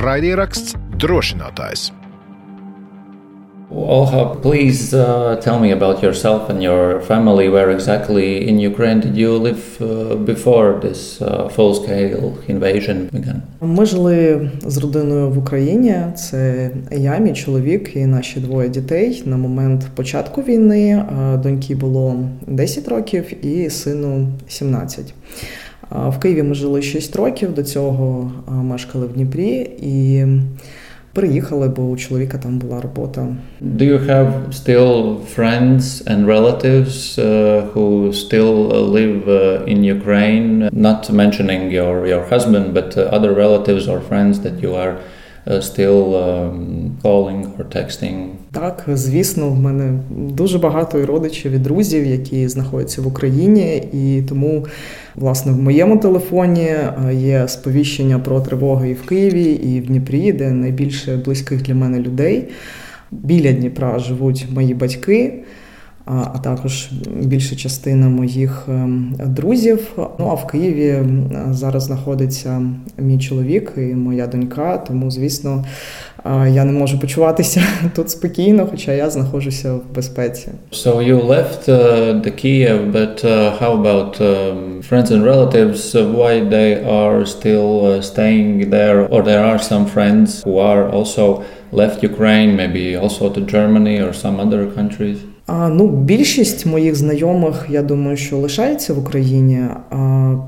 Raidieraksts drošinātājs. Olha, please uh, tell me about yourself and your family. Where exactly in Ukraine did you live uh, before this uh, full-scale invasion began? Ми жили з родиною в Україні. Це я, мій чоловік і наші двоє дітей. На момент початку війни доньки було 10 років і сину 17. В Києві ми жили 6 років. До цього мешкали в Дніпрі і. Приїхали, бо у чоловіка там була робота. Do you have still friends and relatives uh, who still live uh, in Ukraine? Not mentioning your your husband, but uh, other relatives or friends that you are uh, still um, calling or texting? Так, звісно, в мене дуже багато і родичів і друзів, які знаходяться в Україні, і тому, власне, в моєму телефоні е, є сповіщення про тривоги і в Києві, і в Дніпрі, де найбільше близьких для мене людей. Біля Дніпра живуть мої батьки а також більша частина моїх ем, друзів. Ну а в Києві зараз знаходиться мій чоловік і моя донька. Тому, звісно, я не можу почуватися тут спокійно, хоча я знаходжуся в безпеці. So you left uh, the Kiev, but uh, how about um, friends and relatives? Why they are still uh, staying there, or there are some friends who are also left Ukraine, maybe also to Germany or some other countries? Ну, більшість моїх знайомих, я думаю, що лишається в Україні.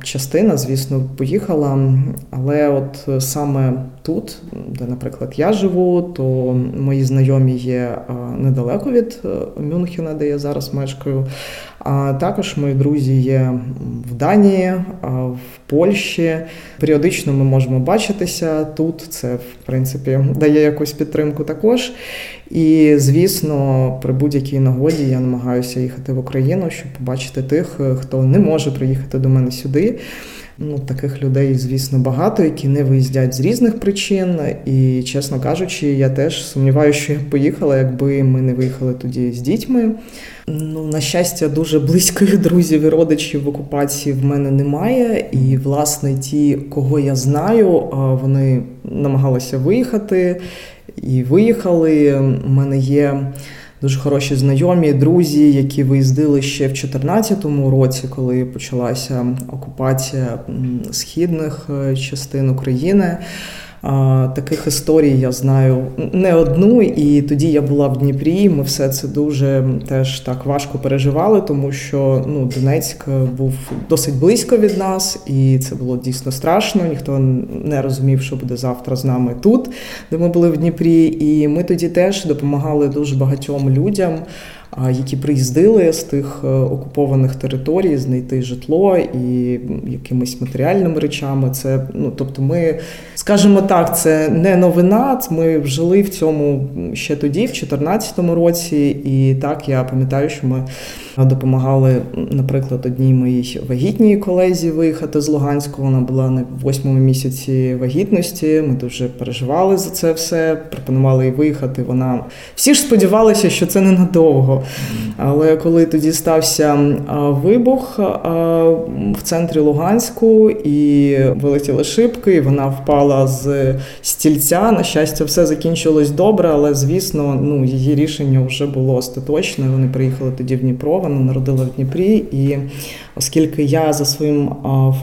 Частина, звісно, поїхала. Але от саме тут, де, наприклад, я живу, то мої знайомі є недалеко від е, Мюнхена, де я зараз мешкаю. А також мої друзі є в Данії, в Польщі. Періодично ми можемо бачитися тут. Це, в принципі, дає якусь підтримку також. І, звісно, при будь-якій нагоді я намагаюся їхати в Україну, щоб побачити тих, хто не може приїхати до мене сюди. Ну, Таких людей, звісно, багато, які не виїздять з різних причин. І, чесно кажучи, я теж сумніваюся, що я поїхала, якби ми не виїхали тоді з дітьми. Ну, На щастя, дуже близьких друзів і родичів в окупації в мене немає. І, власне, ті, кого я знаю, вони намагалися виїхати і виїхали. У мене є дуже хороші знайомі, друзі, які виїздили ще в 2014 році, коли почалася окупація східних е, частин України. Таких історій я знаю не одну, і тоді я була в Дніпрі. Ми все це дуже теж так важко переживали, тому що ну, Донецьк був досить близько від нас, і це було дійсно страшно. Ніхто не розумів, що буде завтра з нами тут, де ми були в Дніпрі. І ми тоді теж допомагали дуже багатьом людям які приїздили з тих е, окупованих територій, знайти житло і якимись матеріальними речами. Це ну тобто, ми скажімо так, це не новина. Ми жили в цьому ще тоді, в 2014 році, і так я пам'ятаю, що ми. Допомагали, наприклад, одній моїй вагітній колезі виїхати з Луганську. Вона була на восьмому місяці вагітності. Ми дуже переживали за це все. Пропонували їй виїхати. Вона всі ж сподівалися, що це ненадовго. Але коли тоді стався вибух в центрі Луганську і вилетіли шибки, і вона впала з стільця. На щастя, все закінчилось добре, але звісно, ну її рішення вже було остаточне. Вони приїхали тоді в Дніпро вона народила в Дніпрі, і оскільки я за своїм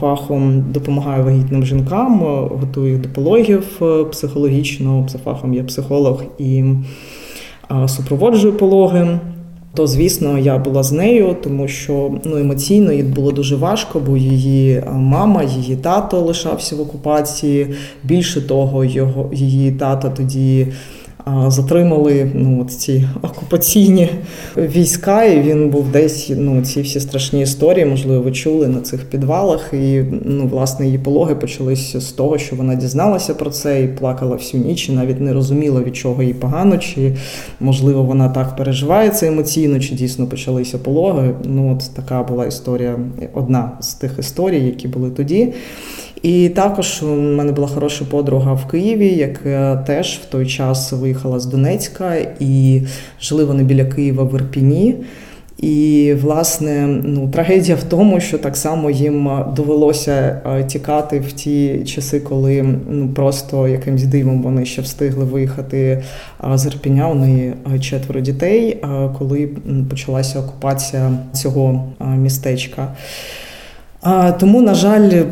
фахом допомагаю вагітним жінкам, готую їх до пологів е, психологічно, за фахом я психолог і супроводжую пологи. То, звісно, я була з нею, тому що ну емоційно їй було дуже важко, бо її мама, її тато лишався в окупації. Більше того, його її тато тоді затримали ну, от ці окупаційні війська, і він був десь ну, ці всі страшні історії, можливо, ви чули на цих підвалах. І ну, власне її пологи почалися з того, що вона дізналася про це і плакала всю ніч, і навіть не розуміла, від чого їй погано, чи можливо вона так переживає це емоційно, чи дійсно почалися пологи. Ну, от така була історія, одна з тих історій, які були тоді. І також у мене була хороша подруга в Києві, яка теж в той час виїхала з Донецька, і жили вони біля Києва в Ірпіні. І, власне, ну, трагедія в тому, що так само їм довелося тікати в ті часи, коли ну, просто якимсь дивом вони ще встигли виїхати з Ірпіня. У неї четверо дітей, коли почалася окупація цього містечка. Тому, на жаль,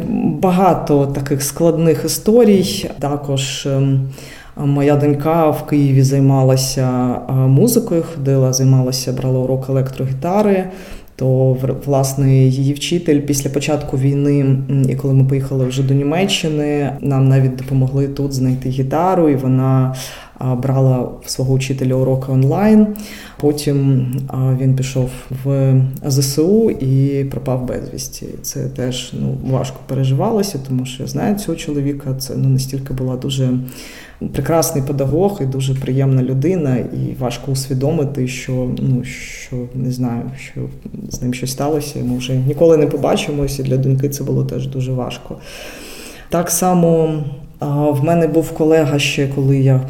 багато таких складних історій. Також ем, моя донька в Києві займалася музикою, ходила, займалася, брала урок електрогітари. То власне її вчитель після початку війни, і коли ми поїхали вже до Німеччини, нам навіть допомогли тут знайти гітару, і вона брала свого учителя уроки онлайн. Потім він пішов в ЗСУ і пропав безвісті. Це теж ну важко переживалося, тому що я знаю цього чоловіка. Це ну настільки була дуже прекрасний педагог і дуже приємна людина, і важко усвідомити, що ну що не знаю, що з ним щось сталося. Ми вже ніколи не побачимося. Для доньки це було теж дуже важко. Так само. В мене був колега ще, коли я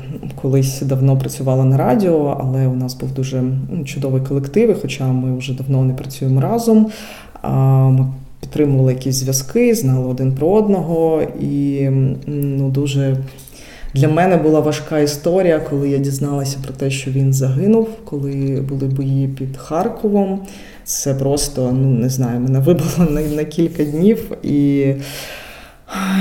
колись давно працювала на радіо, але у нас був дуже ну, чудовий колектив, хоча ми вже давно не працюємо разом. Ми підтримували якісь зв'язки, знали один про одного, і ну, дуже для мене була важка історія, коли я дізналася про те, що він загинув, коли були бої під Харковом. Це просто ну не знаю, мене вибило на, на кілька днів і.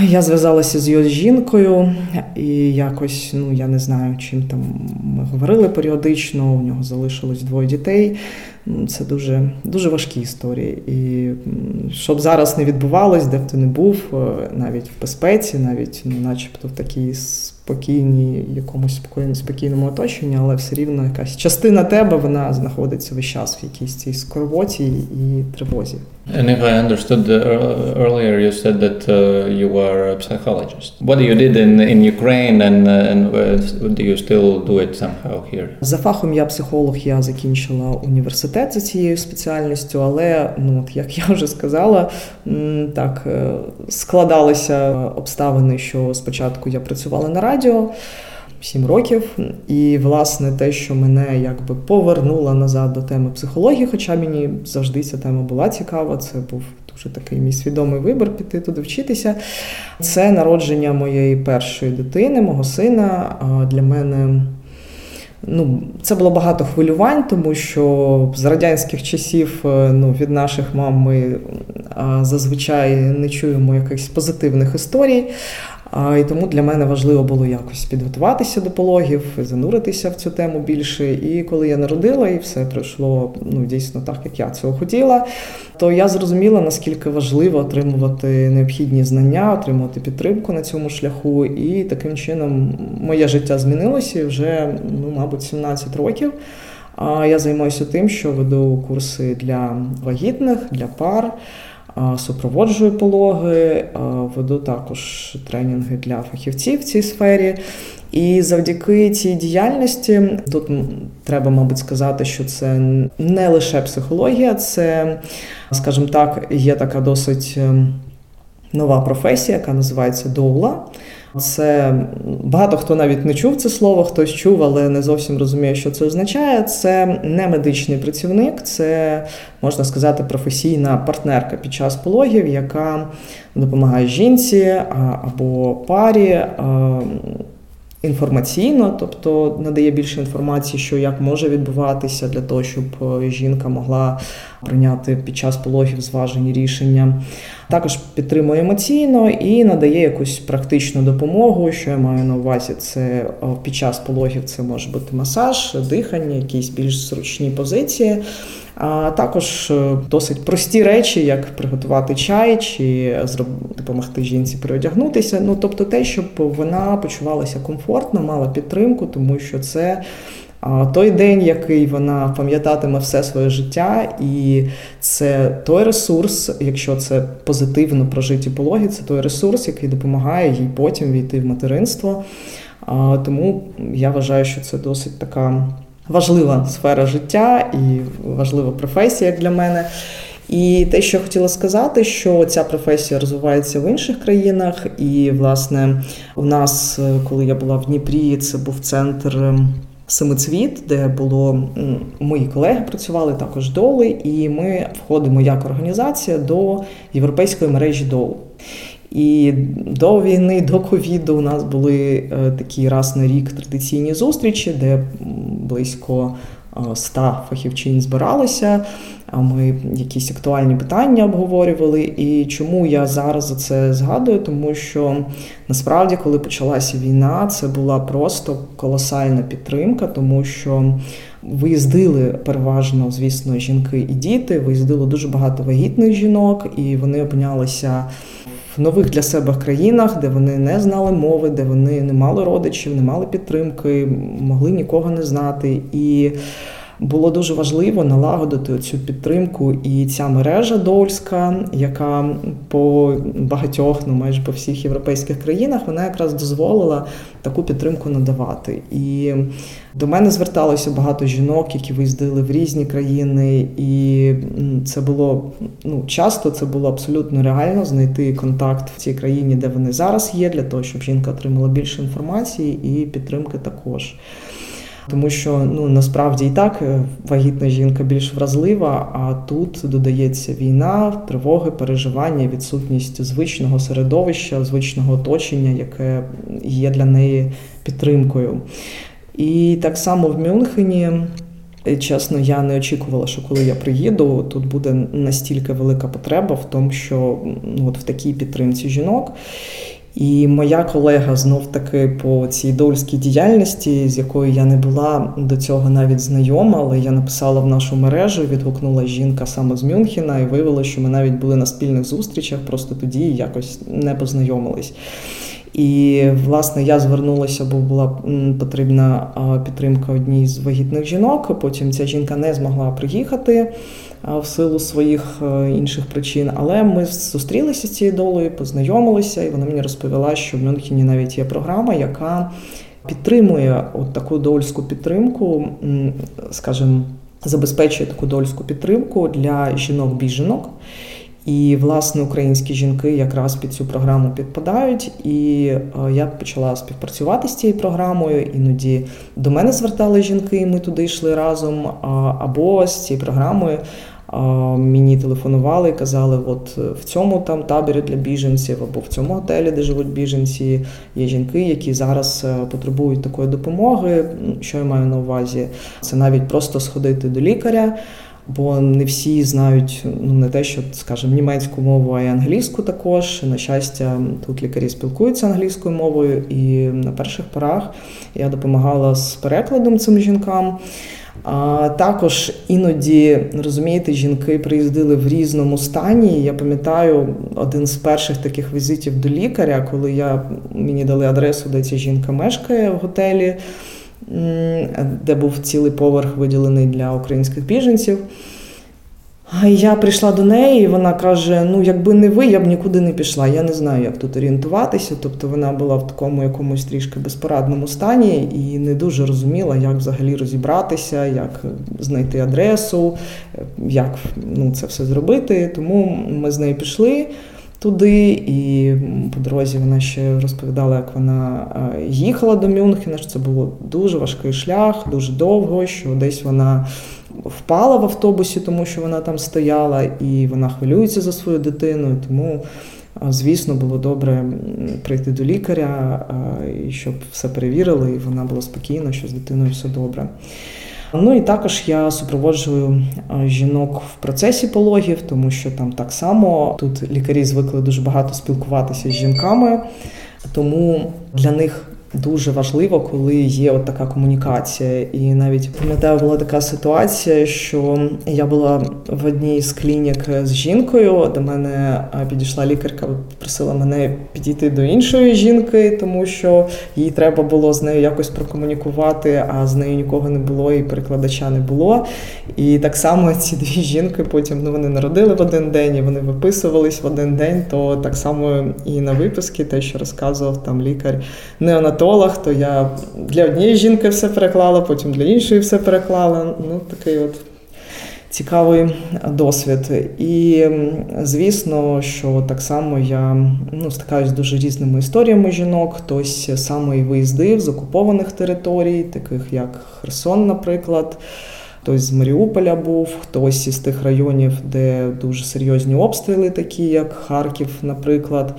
Я зв'язалася з його жінкою, і якось, ну я не знаю, чим там ми говорили періодично. У нього залишилось двоє дітей. Це дуже дуже важкі історії. І щоб зараз не відбувалось, де б ти не був, е, навіть в безпеці, навіть ну, начебто в такій спокійній, якомусь спокійному, спокійному оточенні, але все рівно якась частина тебе вона знаходиться весь час в якійсь цій скорботі і тривозі. And if I understood earlier, you said that uh, you were a psychologist. What you did in in Ukraine, and uh, and do you still do it somehow here? За фахом я психолог. Я закінчила університет за цією спеціальністю, але ну от як я вже сказала, так складалися обставини, що спочатку я працювала на радіо. Сім років, і власне те, що мене якби повернуло назад до теми психології, хоча мені завжди ця тема була цікава. Це був дуже такий мій свідомий вибір піти туди вчитися. Це народження моєї першої дитини, мого сина. Для мене Ну, Це було багато хвилювань, тому що з радянських часів е, ну, від наших мам ми зазвичай не чуємо якихось позитивних історій. І тому для мене важливо було якось підготуватися до пологів, зануритися в цю тему більше. І коли я народила, і все пройшло ну, дійсно так, як я цього хотіла, то я зрозуміла, наскільки важливо отримувати необхідні знання, отримувати підтримку на цьому шляху. І таким чином моє життя змінилося вже, ну, мабуть, 17 років. Я займаюся тим, що веду курси для вагітних, для пар супроводжую пологи, веду також тренінги для фахівців в цій сфері. І завдяки цій діяльності тут треба, мабуть, сказати, що це не лише психологія, це, скажімо так, є така досить ем, нова професія, яка називається доула. Це багато хто навіть не чув це слово, хтось чув, але не зовсім розуміє, що це означає. Це не медичний працівник, це можна сказати професійна партнерка під час пологів, яка допомагає жінці або парі інформаційно, тобто надає більше інформації, що як може відбуватися для того, щоб е, жінка могла прийняти під час пологів зважені рішення. Також підтримує емоційно і надає якусь практичну допомогу. Що я маю на увазі, це е, під час пологів це може бути масаж, дихання, якісь більш зручні позиції. А також е, досить прості речі, як приготувати чай чи допомогти жінці переодягнутися. Ну тобто, те, щоб вона почувалася комфортно, мала підтримку, тому що це. Той день, який вона пам'ятатиме все своє життя, і це той ресурс, якщо це позитивно прожиті пологи, це той ресурс, який допомагає їй потім війти в материнство. Тому я вважаю, що це досить така важлива сфера життя і важлива професія як для мене. І те, що я хотіла сказати, що ця професія розвивається в інших країнах. І, власне, у нас, коли я була в Дніпрі, це був центр Семицвіт, де було мої колеги працювали також доли, і ми входимо як організація до європейської мережі долу. І до війни, до ковіду у нас були е, такі раз на рік традиційні зустрічі, де близько ста фахівчин збиралися. Ми якісь актуальні питання обговорювали. І чому я зараз за це згадую? Тому що насправді, коли почалася війна, це була просто колосальна підтримка, тому що виїздили переважно, звісно, жінки і діти. Виїздило дуже багато вагітних жінок, і вони опинялися. В нових для себе країнах, де вони не знали мови, де вони не мали родичів, не мали підтримки, могли нікого не знати. І було дуже важливо налагодити цю підтримку. І ця мережа Дольська, яка по багатьох, ну майже по всіх європейських країнах, вона якраз дозволила таку підтримку надавати. І до мене зверталося багато жінок, які виїздили в різні країни, і це було ну часто це було абсолютно реально знайти контакт в цій країні, де вони зараз є, для того, щоб жінка отримала більше інформації і підтримки також. Тому що ну насправді і так е, вагітна жінка більш вразлива, а тут додається війна, тривоги, переживання, відсутність звичного середовища, звичного оточення, яке є для неї підтримкою. І так само в Мюнхені. Е, чесно, я не очікувала, що коли я приїду, тут буде настільки велика потреба в тому, що ну, от в такій підтримці жінок. І моя колега знов таки по цій дольській діяльності, з якою я не була до цього навіть знайома, але я написала в нашу мережу, відгукнула жінка саме з Мюнхена, і виявилося, що ми навіть були на спільних зустрічах, просто тоді якось не познайомились. І, власне, я звернулася, бо була потрібна підтримка одній з вагітних жінок. Потім ця жінка не змогла приїхати в силу своїх е, інших причин. Але ми зустрілися з цією долею, познайомилися, і вона мені розповіла, що в Мюнхені навіть є програма, яка підтримує от таку дольську підтримку, скажімо, забезпечує таку дольську підтримку для жінок-біженок. І, власне, українські жінки якраз під цю програму підпадають. І е, я почала співпрацювати з цією програмою. Іноді до мене звертали жінки, і ми туди йшли разом. Або з цією програмою Мені телефонували і казали, от в цьому там таборі для біженців або в цьому готелі, де живуть біженці, є жінки, які зараз е, потребують такої допомоги. Що я маю на увазі? Це навіть просто сходити до лікаря, бо не всі знають ну не те, що скажімо, німецьку мову, а й англійську також. На щастя, тут лікарі спілкуються англійською мовою, і на перших порах я допомагала з перекладом цим жінкам. А Також іноді розумієте, жінки приїздили в різному стані. Я пам'ятаю один з перших таких візитів до лікаря, коли я мені дали адресу, де ця жінка мешкає в готелі, де був цілий поверх виділений для українських біженців. Я прийшла до неї, і вона каже: Ну, якби не ви, я б нікуди не пішла. Я не знаю, як тут орієнтуватися. Тобто вона була в такому якомусь трішки безпорадному стані і не дуже розуміла, як взагалі розібратися, як знайти адресу, як ну, це все зробити. Тому ми з нею пішли. Туди, і по дорозі вона ще розповідала, як вона їхала до Мюнхена. що Це було дуже важкий шлях, дуже довго. Що десь вона впала в автобусі, тому що вона там стояла, і вона хвилюється за свою дитину. Тому, звісно, було добре прийти до лікаря, щоб все перевірили, і вона була спокійна, що з дитиною все добре. Ну і також я супроводжую жінок в процесі пологів, тому що там так само тут лікарі звикли дуже багато спілкуватися з жінками, тому для них Дуже важливо, коли є от така комунікація. І навіть пам'ятаю, була така ситуація, що я була в одній з клінік з жінкою. До мене підійшла лікарка, просила мене підійти до іншої жінки, тому що їй треба було з нею якось прокомунікувати, а з нею нікого не було, і перекладача не було. І так само ці дві жінки потім ну вони народили в один день, і вони виписувались в один день. То так само і на виписки, те, що розказував там лікар неонатолог, стоматолог, то я для однієї жінки все переклала, потім для іншої все переклала. Ну, такий от цікавий досвід. І звісно, що так само я ну, стикаюсь з дуже різними історіями жінок. Хтось саме і виїздив з окупованих територій, таких як Херсон, наприклад. Хтось з Маріуполя був, хтось із тих районів, де дуже серйозні обстріли, такі як Харків, наприклад.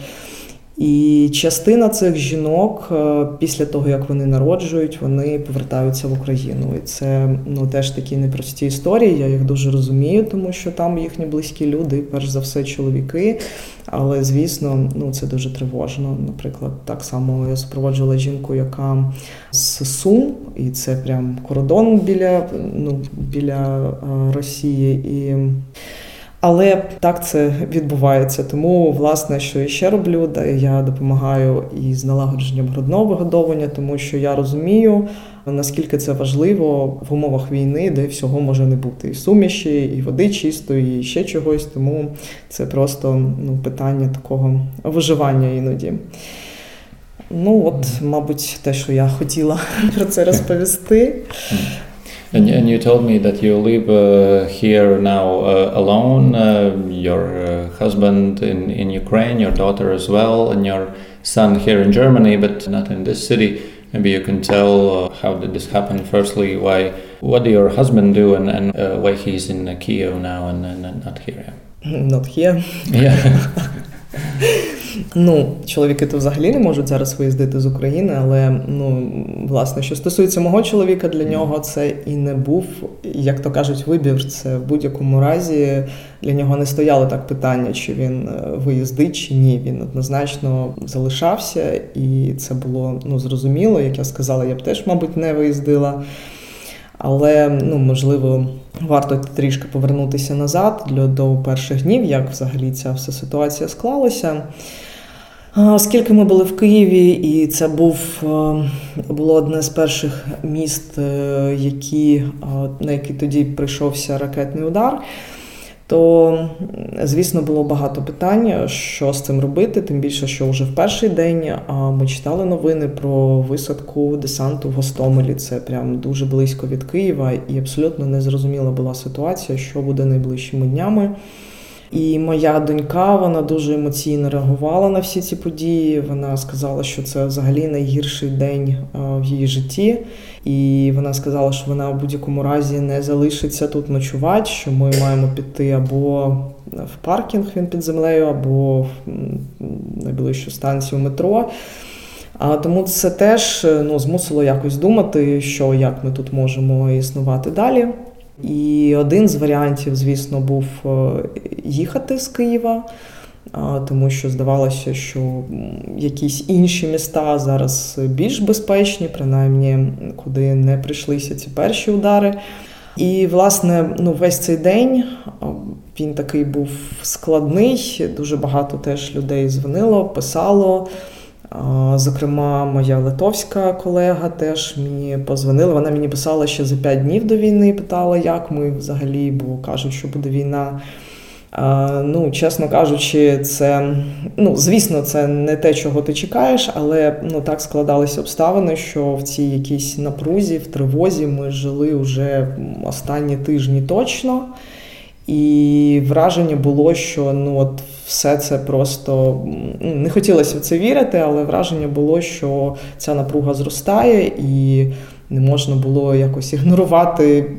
І частина цих жінок е, після того, як вони народжують, вони повертаються в Україну. І це ну теж такі непрості історії. Я їх дуже розумію, тому що там їхні близькі люди, перш за все, чоловіки. Але звісно, ну це дуже тривожно. Наприклад, так само я супроводжувала жінку, яка з Сум, і це прям кордон біля ну, біля е, Росії. І але так це відбувається. Тому, власне, що я ще роблю, де я допомагаю із налагодженням грудного вигодовування, тому що я розумію, наскільки це важливо в умовах війни, де всього може не бути і суміші, і води чистої, і ще чогось. Тому це просто ну, питання такого виживання іноді. Ну, от, мабуть, те, що я хотіла про це розповісти. And, and you told me that you live uh, here now uh, alone, uh, your uh, husband in, in Ukraine, your daughter as well, and your son here in Germany, but not in this city. Maybe you can tell uh, how did this happen. Firstly, why what did your husband do, and, and uh, why he's in Kiev now and, and, not here? Not here. Yeah. Ну, чоловіки то взагалі не можуть зараз виїздити з України, але ну власне, що стосується мого чоловіка, для нього це і не був, як то кажуть, вибір. Це в будь-якому разі для нього не стояло так питання, чи він е, виїздить, чи ні. Він однозначно залишався, і це було ну зрозуміло. Як я сказала, я б теж, мабуть, не виїздила. Але ну можливо варто трішки повернутися назад для до перших днів, як взагалі ця вся ситуація склалася. Оскільки ми були в Києві, і це був було одне з перших міст, е, які, на які тоді прийшовся ракетний удар то, звісно, було багато питань, що з цим робити. Тим більше, що вже в перший день ми читали новини про висадку десанту в Гостомелі. Це прям дуже близько від Києва, і абсолютно незрозуміла була ситуація, що буде найближчими днями. І моя донька вона дуже емоційно реагувала на всі ці події. Вона сказала, що це взагалі найгірший день в її житті. І вона сказала, що вона в будь-якому разі не залишиться тут ночувати, що ми маємо піти або в паркінг він під землею, або в найближчу станцію метро. А тому це теж ну, змусило якось думати, що як ми тут можемо існувати далі. І один з варіантів, звісно, був е, їхати з Києва, тому що здавалося, що якісь інші міста зараз більш безпечні, принаймні куди не прийшлися ці перші удари. І, власне, ну, весь цей день він такий був складний. Дуже багато теж людей дзвонило, писало. Зокрема, моя литовська колега теж мені позвонила. Вона мені писала ще за п'ять днів до війни, питала, як ми взагалі, бо кажуть, що буде війна. Ну, чесно кажучи, це ну, звісно, це не те, чого ти чекаєш, але ну так складалися обставини, що в цій якійсь напрузі, в тривозі ми жили вже останні тижні точно. І враження було, що ну от все це просто ну, не хотілося в це вірити, але враження було, що ця напруга зростає, і не можна було якось ігнорувати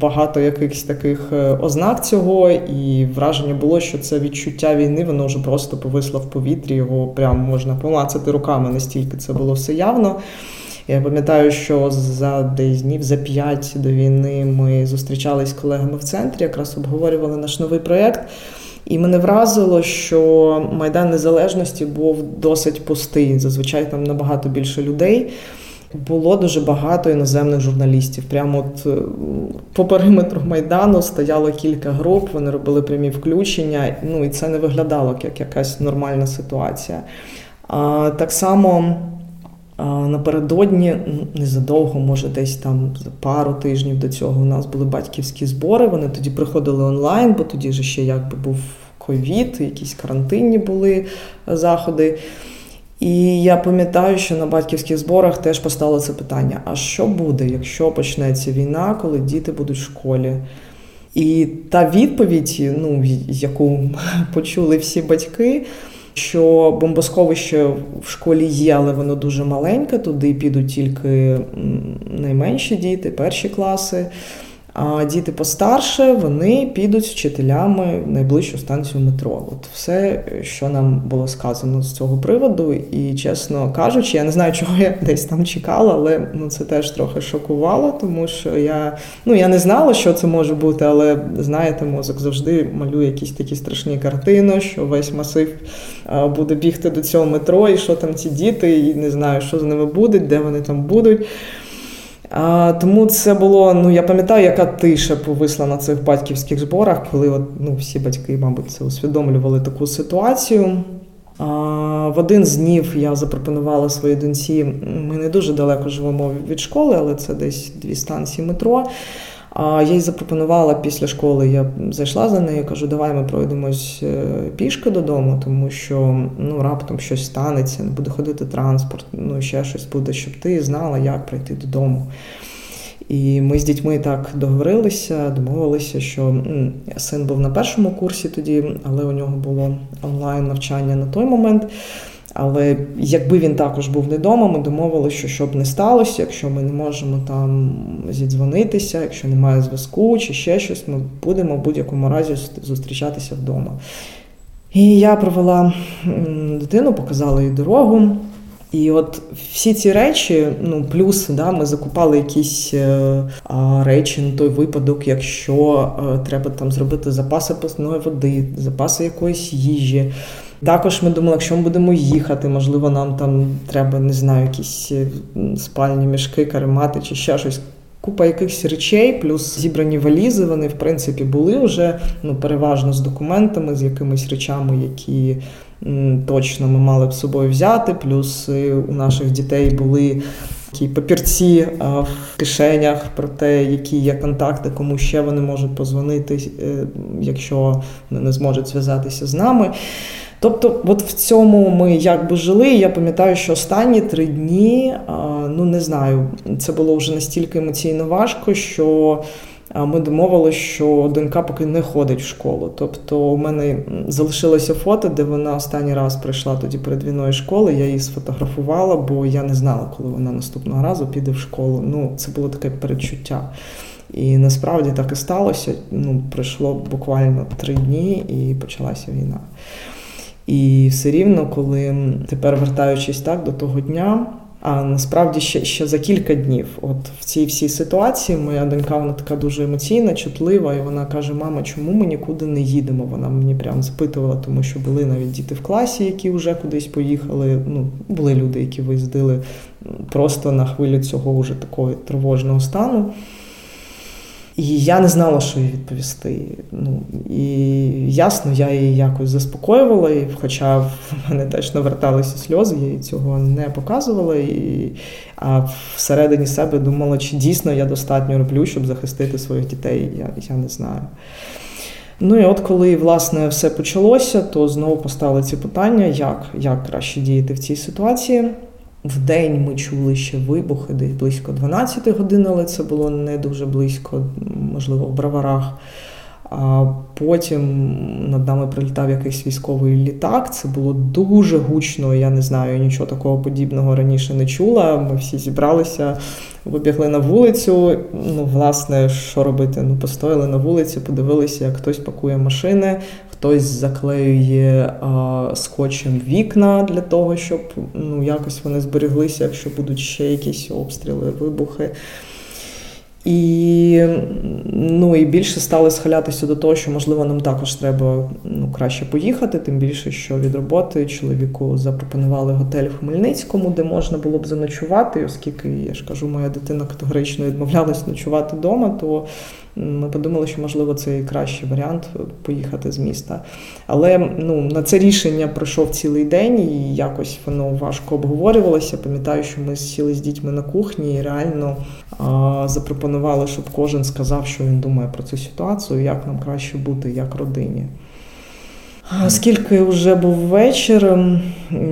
багато якихось таких е, ознак цього. І враження було, що це відчуття війни, воно вже просто повисло в повітрі. Його прям можна помацати руками, настільки це було все явно. Я пам'ятаю, що за десь днів за п'ять до війни ми зустрічались з колегами в центрі, якраз обговорювали наш новий проєкт. І мене вразило, що Майдан Незалежності був досить пустий. Зазвичай там набагато більше людей. Було дуже багато іноземних журналістів. Прямо от е, по периметру майдану стояло кілька груп, вони робили прямі включення. Ну і це не виглядало як якась нормальна ситуація. А так само. Напередодні незадовго, може, десь там за пару тижнів до цього у нас були батьківські збори. Вони тоді приходили онлайн, бо тоді ж ще якби був ковід, якісь карантинні були заходи. І я пам'ятаю, що на батьківських зборах теж постало це питання: а що буде, якщо почнеться війна, коли діти будуть в школі? І та відповідь, ну, яку почули всі батьки, що бомбосховище в школі є, але воно дуже маленьке, туди підуть тільки найменші діти, перші класи. А діти постарше вони підуть вчителями в найближчу станцію метро. От все, що нам було сказано з цього приводу, і чесно кажучи, я не знаю, чого я десь там чекала, але ну це теж трохи шокувало, тому що я ну я не знала, що це може бути, але знаєте, мозок завжди малює якісь такі страшні картини, що весь масив буде бігти до цього метро, і що там ці діти, і не знаю, що з ними буде, де вони там будуть. А, Тому це було, ну я пам'ятаю, яка тиша повисла на цих батьківських зборах, коли от, ну, всі батьки, мабуть, це усвідомлювали таку ситуацію. А, В один з днів я запропонувала своїй доньці, ми не дуже далеко живемо від школи, але це десь дві станції метро. А я їй запропонувала після школи, я зайшла за нею, кажу, давай ми пройдемось е, пішки додому, тому що ну раптом щось станеться, не буде ходити транспорт, ну ще щось буде, щоб ти знала, як прийти додому. І ми з дітьми так договорилися, домовилися, що син був на першому курсі тоді, але у нього було онлайн навчання на той момент. Але якби він також був не вдома, ми домовилися, що щоб не сталося, якщо ми не можемо там зідзвонитися, якщо немає зв'язку чи ще щось, ми будемо в будь-якому разі зустрічатися вдома. І я провела дитину, показала їй дорогу. І от всі ці речі, ну плюс, да, ми закупали якісь е, а, речі на той випадок, якщо е, треба там зробити запаси питної води, запаси якоїсь їжі. Також ми думали, якщо ми будемо їхати, можливо, нам там треба, не знаю, якісь е, спальні мішки, каремати чи ще щось. Купа якихось речей, плюс зібрані валізи, вони в принципі були вже ну, переважно з документами, з якимись речами, які м, точно ми мали б з собою взяти. Плюс е, у наших дітей були такі папірці в кишенях про те, які є контакти, кому ще вони можуть позвонити, е, якщо вони не зможуть зв'язатися з нами. Тобто, от в цьому ми якби жили. Я пам'ятаю, що останні три дні, ну не знаю, це було вже настільки емоційно важко, що ми домовилися, що донька поки не ходить в школу. Тобто, у мене залишилося фото, де вона останній раз прийшла тоді перед війною школи. Я її сфотографувала, бо я не знала, коли вона наступного разу піде в школу. Ну, це було таке передчуття. І насправді так і сталося. Ну, пройшло буквально три дні, і почалася війна. І все рівно, коли тепер вертаючись так до того дня. А насправді ще ще за кілька днів, от в цій всій ситуації, моя донька вона така дуже емоційна, чутлива, і вона каже: Мама, чому ми нікуди не їдемо? Вона мені прям запитувала, тому що були навіть діти в класі, які вже кудись поїхали. Ну, були люди, які виїздили просто на хвилю цього уже такого тривожного стану. І я не знала, що їй відповісти. Ну, І ясно, я її якось заспокоювала, і хоча в мене теж наверталися сльози, я їй цього не показувала. І, А всередині себе думала, чи дійсно я достатньо роблю, щоб захистити своїх дітей, я, я не знаю. Ну і от коли власне все почалося, то знову постали ці питання, як, як краще діяти в цій ситуації. В день ми чули ще вибухи, десь близько 12 годин, але це було не дуже близько, можливо, в браварах. А потім над нами прилітав якийсь військовий літак. Це було дуже гучно. Я не знаю, нічого такого подібного раніше не чула. Ми всі зібралися, вибігли на вулицю. Ну, власне, що робити? Ну, постояли на вулиці, подивилися, як хтось пакує машини, хтось заклеює а, скотчем вікна для того, щоб ну, якось вони зберіглися, якщо будуть ще якісь обстріли, вибухи. І ну, і більше стали схилятися до того, що, можливо, нам також треба ну, краще поїхати, тим більше, що від роботи чоловіку запропонували готель в Хмельницькому, де можна було б заночувати, оскільки, я ж кажу, моя дитина категорично відмовлялась ночувати вдома, то ми подумали, що можливо це і кращий варіант поїхати з міста. Але ну, на це рішення пройшов цілий день, і якось воно важко обговорювалося. Пам'ятаю, що ми сіли з дітьми на кухні і реально а, запропонували, щоб кожен сказав, що він думає про цю ситуацію, як нам краще бути як родині. Оскільки вже був вечір,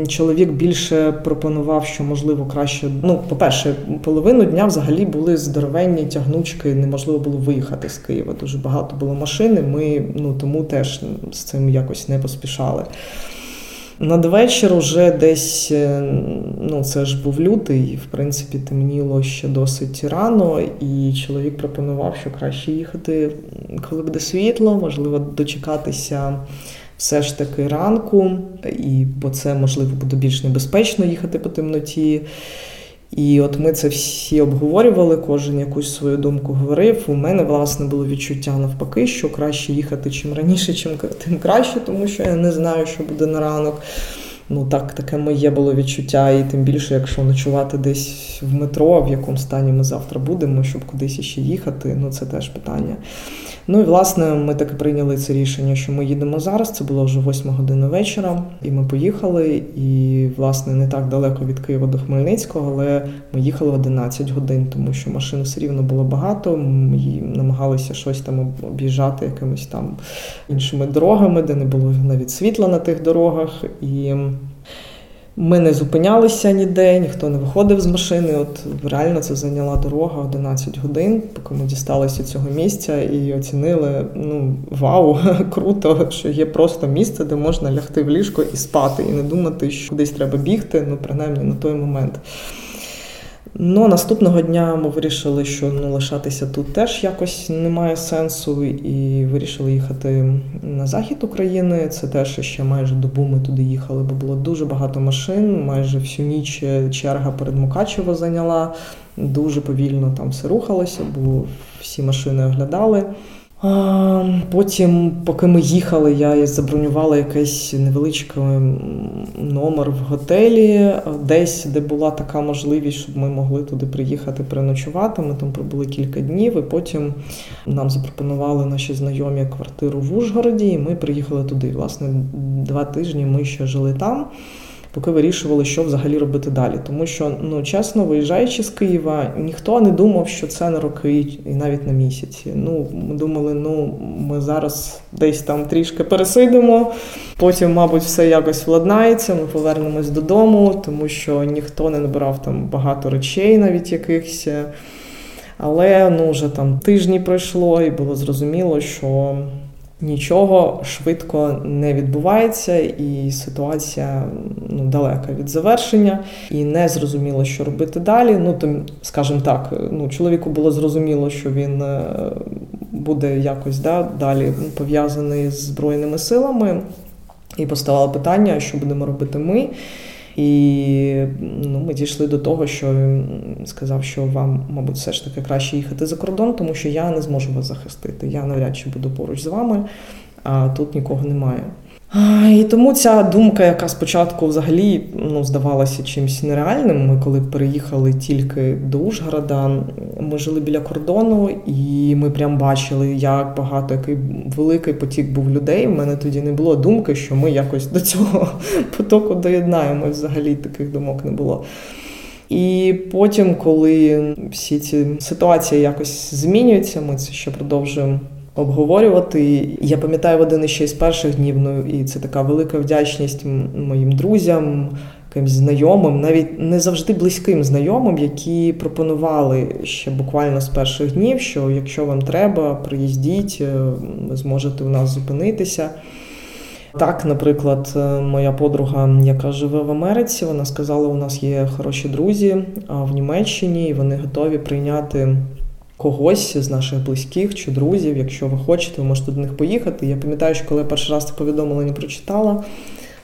чоловік більше пропонував, що можливо краще. Ну, по-перше, половину дня взагалі були здоровенні тягнучки, неможливо було виїхати з Києва. Дуже багато було машини. Ми ну тому теж з цим якось не поспішали. Надвечір уже десь, е, ну це ж був лютий, в принципі, темніло ще досить рано, і чоловік пропонував, що краще їхати, коли буде світло, можливо, дочекатися все ж таки ранку, і бо це можливо буде більш небезпечно їхати по темноті. І от ми це всі обговорювали, кожен якусь свою думку говорив. У мене, власне, було відчуття навпаки, що краще їхати чим раніше, чим тим краще, тому що я не знаю, що буде на ранок. Ну так, таке моє було відчуття, і тим більше, якщо ночувати десь в метро, в якому стані ми завтра будемо, щоб кудись іще їхати, ну це теж питання. Ну і власне ми таки прийняли це рішення, що ми їдемо зараз. Це було вже 8 година вечора, і ми поїхали. І, власне, не так далеко від Києва до Хмельницького, але ми їхали 11 годин, тому що машин все рівно було багато. Ми намагалися щось там об'їжджати якимись там іншими дорогами, де не було навіть світла на тих дорогах. І ми не зупинялися ніде, ніхто не виходив з машини. От реально це зайняла дорога 11 годин, поки ми дісталися цього місця і оцінили: ну вау, круто, що є просто місце, де можна лягти в ліжко і спати, і не думати, що кудись треба бігти, ну принаймні на той момент. Ну, наступного дня ми вирішили, що ну, лишатися тут теж якось немає сенсу, і вирішили їхати на захід України. Це теж ще майже добу ми туди їхали, бо було дуже багато машин. Майже всю ніч черга перед Мукачево зайняла. Дуже повільно там все рухалося, бо всі машини оглядали. Потім, поки ми їхали, я забронювала якийсь невеличкий номер в готелі, десь, де була така можливість, щоб ми могли туди приїхати переночувати. Ми там пробули кілька днів, і потім нам запропонували наші знайомі квартиру в Ужгороді, і ми приїхали туди. Власне, два тижні ми ще жили там поки вирішували, що взагалі робити далі. Тому що, ну чесно, виїжджаючи з Києва, ніхто не думав, що це на роки і навіть на місяці. Ну, ми думали, ну ми зараз десь там трішки пересидимо, потім, мабуть, все якось владнається. Ми повернемось додому, тому що ніхто не набирав там багато речей, навіть якихось. Але ну вже там тижні пройшло, і було зрозуміло, що Нічого швидко не відбувається, і ситуація ну, далека від завершення, і не зрозуміло, що робити далі. Ну то, скажімо так, ну чоловіку було зрозуміло, що він е, буде якось да, далі пов'язаний з збройними силами, і поставало питання, що будемо робити ми. І ну, ми дійшли до того, що сказав, що вам, мабуть, все ж таки краще їхати за кордон, тому що я не зможу вас захистити. Я навряд чи буду поруч з вами, а тут нікого немає. І тому ця думка, яка спочатку взагалі ну, здавалася чимось нереальним. Ми коли переїхали тільки до Ужгорода, ми жили біля кордону, і ми прям бачили, як багато який великий потік був людей. У мене тоді не було думки, що ми якось до цього потоку доєднаємо. Взагалі таких думок не було. І потім, коли всі ці ситуації якось змінюються, ми це ще продовжуємо обговорювати. Я пам'ятаю один ще з перших днів, ну і це така велика вдячність моїм друзям, якимсь знайомим, навіть не завжди близьким знайомим, які пропонували ще буквально з перших днів, що якщо вам треба, приїздіть, е, ви зможете у нас зупинитися. Так, наприклад, е, моя подруга, яка живе в Америці, вона сказала: у нас є хороші друзі в Німеччині, і вони готові прийняти когось з наших близьких чи друзів. Якщо ви хочете, ви можете до них поїхати. Я пам'ятаю, що коли я перший раз це повідомлення прочитала.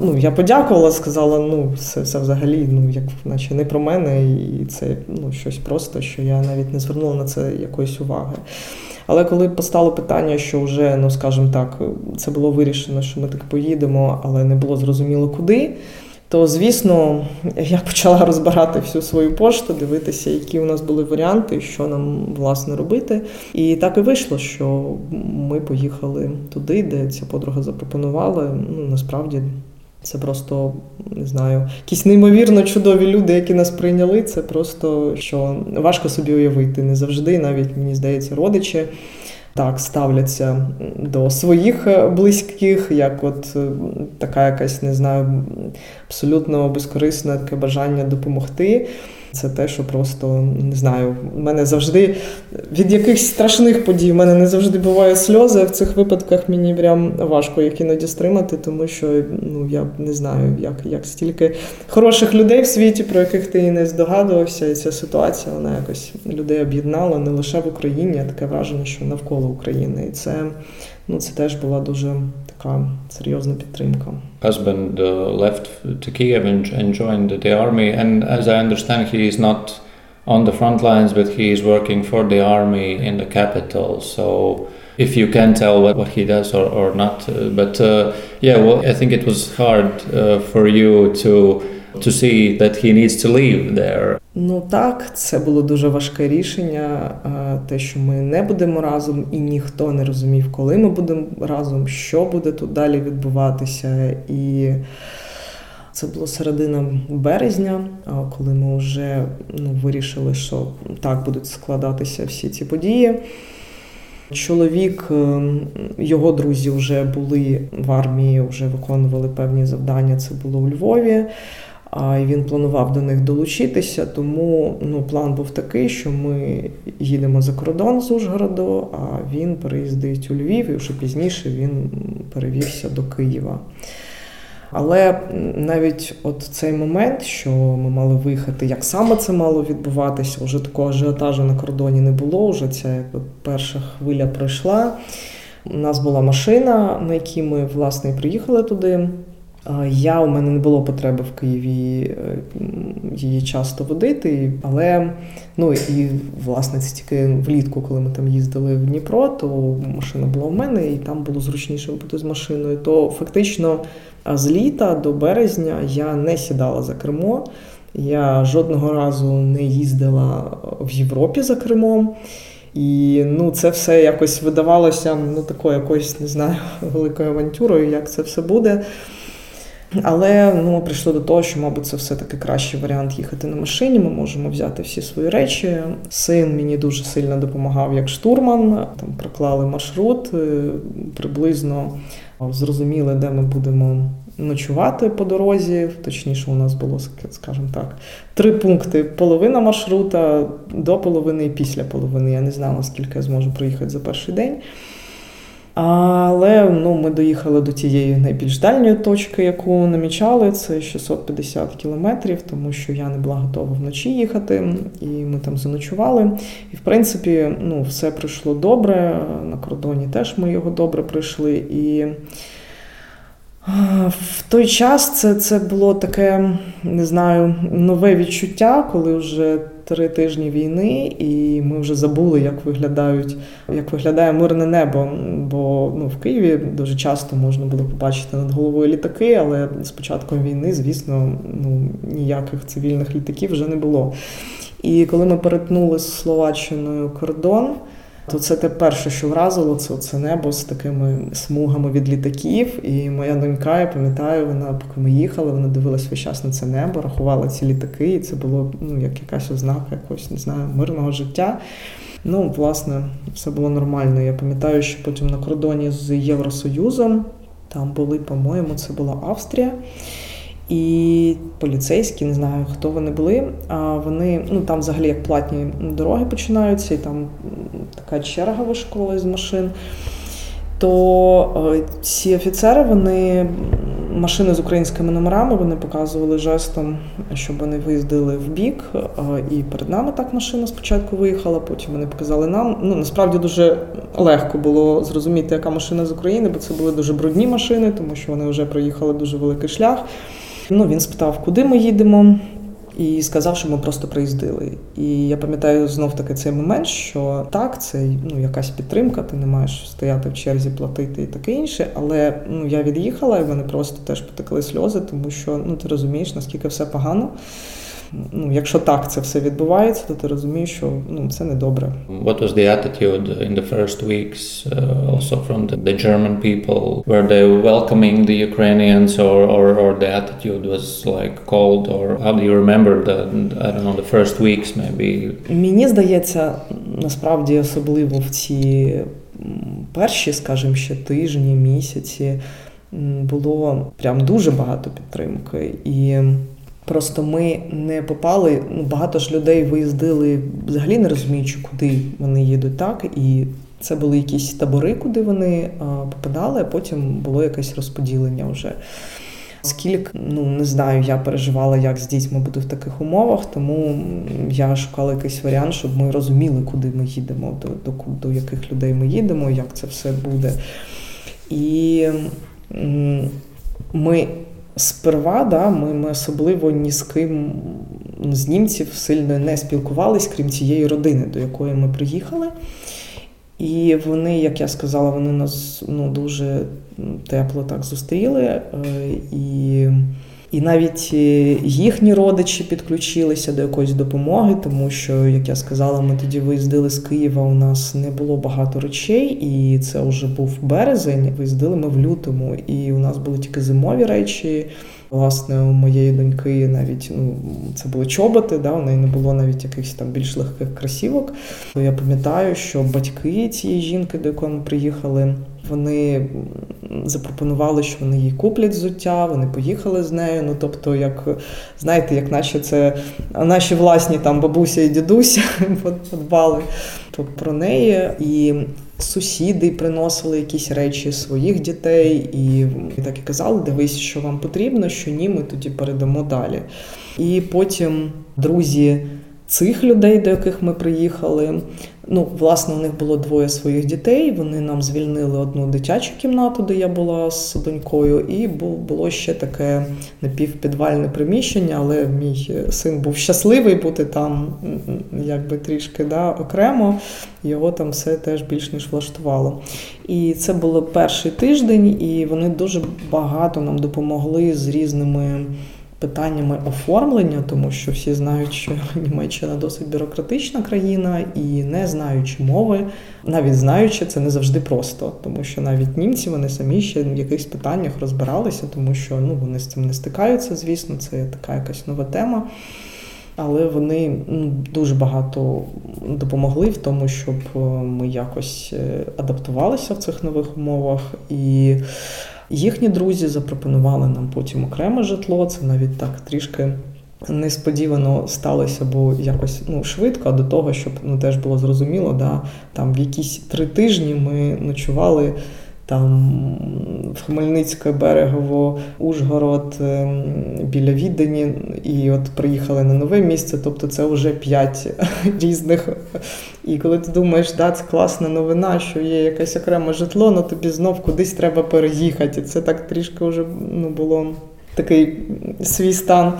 Ну, я подякувала, сказала, ну, це це взагалі, ну, як наче не про мене, і це ну, щось просто, що я навіть не звернула на це якоїсь уваги. Але коли постало питання, що вже, ну скажімо так, це було вирішено, що ми так поїдемо, але не було зрозуміло куди то звісно я почала розбирати всю свою пошту, дивитися, які у нас були варіанти, що нам власне робити. І так і вийшло, що ми поїхали туди, де ця подруга запропонувала. Ну насправді. Це просто не знаю, якісь неймовірно чудові люди, які нас прийняли. Це просто що важко собі уявити. Не завжди, навіть мені здається, родичі так ставляться до своїх близьких, як от така якась, не знаю, абсолютно безкорисне таке бажання допомогти. Це те, що просто не знаю. У мене завжди від якихось страшних подій в мене не завжди буває сльози. В цих випадках мені прям важко їх іноді стримати, тому що ну я не знаю, як як стільки хороших людей в світі, про яких ти і не здогадувався, і ця ситуація вона якось людей об'єднала не лише в Україні, а таке враження, що навколо України. І це ну це теж була дуже така серйозна підтримка. Husband uh, left to Kiev and, and joined the army, and as I understand, he is not on the front lines, but he is working for the army in the capital. So if you can tell what, what he does or, or not, uh, but uh, yeah, well, I think it was hard uh, for you to to see that he needs to leave there. Ну так, це було дуже важке рішення. Те, що ми не будемо разом, і ніхто не розумів, коли ми будемо разом, що буде тут далі відбуватися. І це було середина березня, коли ми вже ну, вирішили, що так будуть складатися всі ці події. Чоловік, ем, його друзі вже були в армії, вже виконували певні завдання. Це було у Львові. А він планував до них долучитися, тому ну, план був такий, що ми їдемо за кордон з Ужгороду, а він переїздить у Львів, і вже пізніше він перевівся до Києва. Але навіть от цей момент, що ми мали виїхати, як саме це мало відбуватися, вже такого ажіотажу на кордоні не було. Вже ця якби перша хвиля пройшла. У нас була машина, на якій ми власне приїхали туди. Я у мене не було потреби в Києві е, її часто водити, але ну і власне це тільки влітку, коли ми там їздили в Дніпро, то машина була у мене, і там було зручніше бути з машиною. То фактично з літа до березня я не сідала за кермо. Я жодного разу не їздила в Європі за кермом. І ну, це все якось видавалося ну, такою якоюсь, не знаю, великою авантюрою, як це все буде. Але ну, ми прийшли до того, що, мабуть, це все-таки кращий варіант їхати на машині. Ми можемо взяти всі свої речі. Син мені дуже сильно допомагав як штурман. Там проклали маршрут, е, приблизно зрозуміли, де ми будемо ночувати по дорозі. Точніше, у нас було, скажімо так, три пункти: половина маршрута до половини і після половини. Я не знала, скільки я зможу проїхати за перший день. Але ну, ми доїхали до тієї найбільш дальньої точки, яку намічали, це 650 кілометрів, тому що я не була готова вночі їхати, і ми там заночували. І в принципі, ну, все пройшло добре. На кордоні теж ми його добре пройшли. І в той час це це було таке, не знаю, нове відчуття, коли вже три тижні війни, і ми вже забули, як виглядають, як виглядає мирне небо. Бо ну, в Києві дуже часто можна було побачити над головою літаки, але з початком війни, звісно, ну ніяких цивільних літаків вже не було. І коли ми перетнули з Словаччиною кордон. То це те перше, що вразило, це це небо з такими смугами від літаків. І моя донька, я пам'ятаю, вона поки ми їхали, вона дивилась весь час на це небо, рахувала ці літаки, і це було ну, як якась ознака якогось, не знаю, мирного життя. Ну, власне, все було нормально. Я пам'ятаю, що потім на кордоні з Євросоюзом там були, по-моєму, це була Австрія. І поліцейські, не знаю, хто вони були. А вони ну там взагалі як платні дороги починаються, і там така черга вишколилась з машин. То е, ці офіцери, вони машини з українськими номерами вони показували жестом, щоб вони виїздили в бік. Е, і перед нами так машина спочатку виїхала, потім вони показали нам. Ну насправді дуже легко було зрозуміти, яка машина з України, бо це були дуже брудні машини, тому що вони вже проїхали дуже великий шлях. Ну, Він спитав, куди ми їдемо, і сказав, що ми просто приїздили. І я пам'ятаю знов таки цей момент, що так, це ну, якась підтримка, ти не маєш стояти в черзі, платити і таке інше. Але ну, я від'їхала, і вони просто теж потекли сльози, тому що ну, ти розумієш, наскільки все погано ну, якщо так це все відбувається, то ти розумієш, що ну, це не добре. What was the attitude in the first weeks uh, also from the, the German people? Were they welcoming the Ukrainians or, or, or the attitude was like cold? Or how do you remember the, I don't know, the first weeks maybe? Мені здається, насправді особливо в ці перші, скажімо, ще тижні, місяці було прям дуже багато підтримки. І просто ми не попали. Ну, багато ж людей виїздили, взагалі не розуміючи, куди вони їдуть, так і це були якісь табори, куди вони попадали, а потім було якесь розподілення вже. Скільки, ну не знаю, я переживала, як з дітьми буду в таких умовах, тому я шукала якийсь варіант, щоб ми розуміли, куди ми їдемо, до, до, до яких людей ми їдемо, як це все буде. І ми сперва, да, ми, ми особливо ні з ким з німців сильно не спілкувались, крім цієї родини, до якої ми приїхали. І вони, як я сказала, вони нас ну, дуже тепло так зустріли. Е, і і навіть е, їхні родичі підключилися до якоїсь допомоги, тому що, як я сказала, ми тоді виїздили з Києва. У нас не було багато речей, і це вже був березень. Виїздили ми в лютому, і у нас були тільки зимові речі. Власне, у моєї доньки навіть ну це були чоботи, да, у неї не було навіть якихось там більш легких красівок. Я пам'ятаю, що батьки цієї жінки, до якої ми приїхали, вони запропонували, що вони їй куплять взуття, вони поїхали з нею. Ну тобто, як знаєте, як наче це наші власні там бабуся і дідуся подбали про неї. І сусіди приносили якісь речі своїх дітей, і так і казали: дивись, що вам потрібно, що ні, ми тоді передамо далі. І потім друзі цих людей, до яких ми приїхали. Ну, власне, у них було двоє своїх дітей. Вони нам звільнили одну дитячу кімнату, де я була з донькою, і було ще таке напівпідвальне приміщення, але мій син був щасливий бути там, якби трішки да, окремо. Його там все теж більш ніж влаштувало. І це було перший тиждень, і вони дуже багато нам допомогли з різними питаннями оформлення, тому що всі знають, що Німеччина досить бюрократична країна, і не знаючи мови, навіть знаючи, це не завжди просто, тому що навіть німці вони самі ще в якихось питаннях розбиралися, тому що ну вони з цим не стикаються, звісно, це така якась нова тема. Але вони ну, дуже багато допомогли в тому, щоб е, ми якось е, адаптувалися в цих нових умовах і. Їхні друзі запропонували нам потім окреме житло. Це навіть так трішки. Несподівано сталося, бо якось ну швидко, до того, щоб ну теж було зрозуміло, да там в якісь три тижні ми ночували там Хмельницьке, Берегово, Ужгород, ем, біля Віддані, і от приїхали на нове місце. Тобто це вже п'ять різних. І коли ти думаєш, да, це класна новина, що є якесь окреме житло, ну тобі знов кудись треба переїхати. І Це так трішки вже ну, було такий свій стан.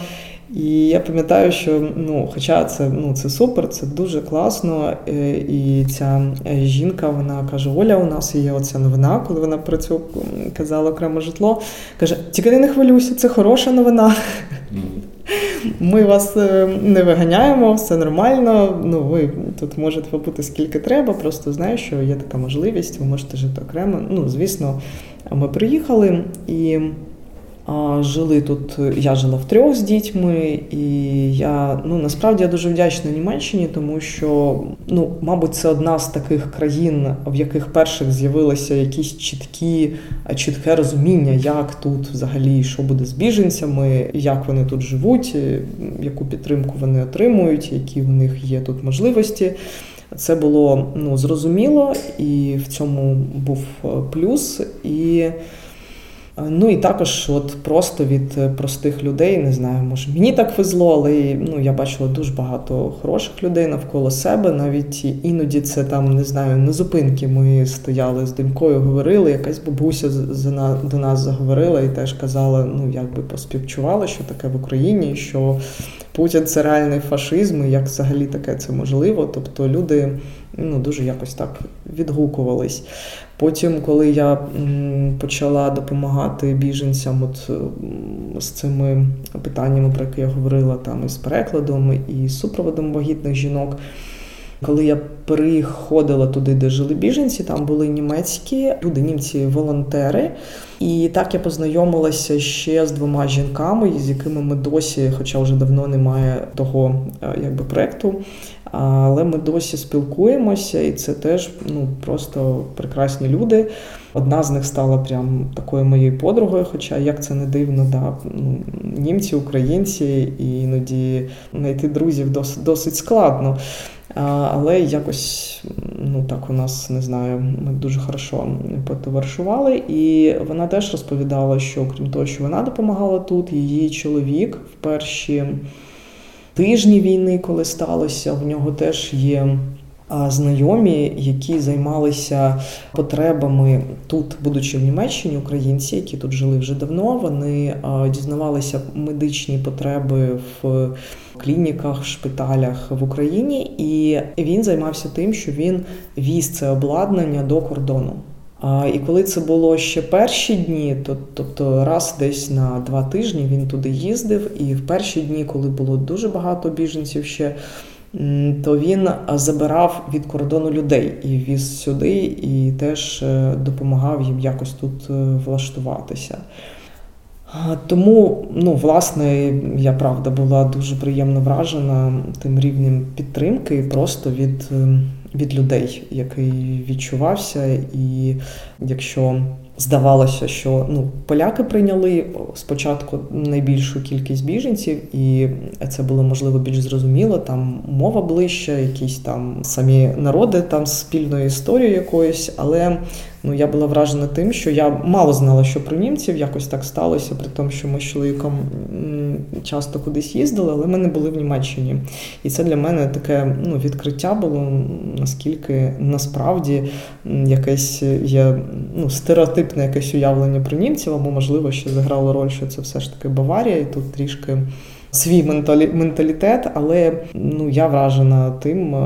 І я пам'ятаю, що ну, хоча це ну, це супер, це дуже класно. Е, і ця е, жінка вона каже: Оля, у нас є оця новина, коли вона про цю казала окреме житло. Каже: тільки не хвилюйся, це хороша новина. Ми вас е, не виганяємо, все нормально. Ну, ви тут можете побути скільки треба, просто знаю, що є така можливість, ви можете жити окремо. Ну, звісно, ми приїхали і. Жили тут, я жила втрьох з дітьми, і я ну насправді я дуже вдячна Німеччині, тому що ну, мабуть, це одна з таких країн, в яких перших з'явилися якісь чіткі, чітке розуміння, як тут взагалі що буде з біженцями, як вони тут живуть, яку підтримку вони отримують, які в них є тут можливості. Це було ну зрозуміло, і в цьому був е, плюс. І Е, ну і також, от просто від е, простих людей, не знаю, може мені так везло, але ну я бачила дуже багато хороших людей навколо себе. Навіть іноді це там не знаю, на зупинки ми стояли з донькою, говорили. Якась бабуся до нас заговорила і теж казала, ну якби поспівчувала, що таке в Україні, що Путін це реальний фашизм, і як взагалі таке це можливо. Тобто люди ну, дуже якось так відгукувались. Потім, коли я почала допомагати біженцям от з цими питаннями, про які я говорила, там із перекладом, і з супроводом вагітних жінок. Коли я приходила туди, де жили біженці, там були німецькі люди, німці-волонтери. І так я познайомилася ще з двома жінками, з якими ми досі, хоча вже давно немає того е, якби проекту, але ми досі спілкуємося, і це теж ну просто прекрасні люди. Одна з них стала прям такою моєю подругою, хоча як це не дивно, да, ну, німці, українці, і іноді знайти друзів досить, досить складно. Але якось ну так у нас не знаю, ми дуже хорошо потоваришували. І вона теж розповідала, що крім того, що вона допомагала тут, її чоловік в перші тижні війни, коли сталося, в нього теж є знайомі, які займалися потребами тут, будучи в Німеччині, українці, які тут жили вже давно. Вони дізнавалися медичні потреби в клініках, шпиталях в Україні, і він займався тим, що він віз це обладнання до кордону. І коли це було ще перші дні, то тобто раз десь на два тижні він туди їздив, і в перші дні, коли було дуже багато біженців ще то він забирав від кордону людей і віз сюди, і теж е, допомагав їм якось тут е, влаштуватися. Тому, ну, власне, я правда була дуже приємно вражена тим рівнем підтримки просто від е, від людей, який відчувався. І якщо здавалося, що ну, поляки прийняли спочатку найбільшу кількість біженців, і це було можливо більш зрозуміло. Там мова ближча, якісь там самі народи там спільної історії якоїсь, але Ну, я була вражена тим, що я мало знала, що про німців якось так сталося, при тому, що ми з чоловіком часто кудись їздили, але ми не були в Німеччині. І це для мене таке ну, відкриття було, наскільки насправді якесь є ну, стереотипне якесь уявлення про німців, або, можливо, ще заграло роль, що це все ж таки Баварія, і тут трішки свій менталітет, але ну я вражена тим,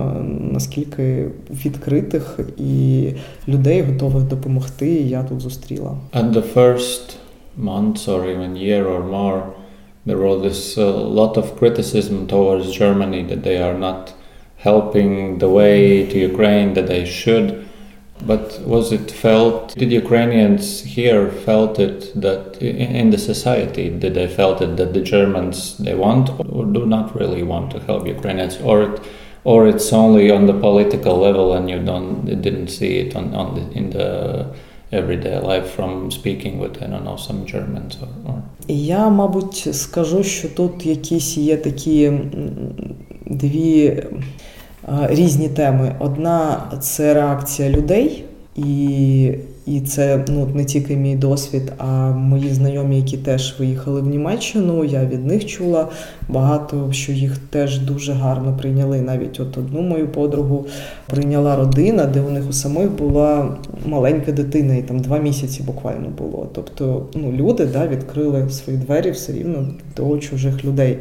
наскільки відкритих і людей готових допомогти. Я тут зустріла. At the first months or even year or more, there was uh, lot of criticism towards Germany that they are not helping the way to Ukraine that they should. But was it felt? Did Ukrainians here felt it that in the society did they felt it that the Germans they want or do not really want to help Ukrainians, or it, or it's only on the political level and you don't didn't see it on, on the, in the everyday life from speaking with I don't know some Germans or, or... Я, мабуть, скажу, що тут якісь є такі дві різні теми. Одна це реакція людей, і і це ну не тільки мій досвід, а мої знайомі, які теж виїхали в Німеччину. Я від них чула багато, що їх теж дуже гарно прийняли. Навіть от одну мою подругу прийняла родина, де у них у самих була маленька дитина, і там два місяці буквально було. Тобто, ну люди да, відкрили свої двері все рівно до чужих людей.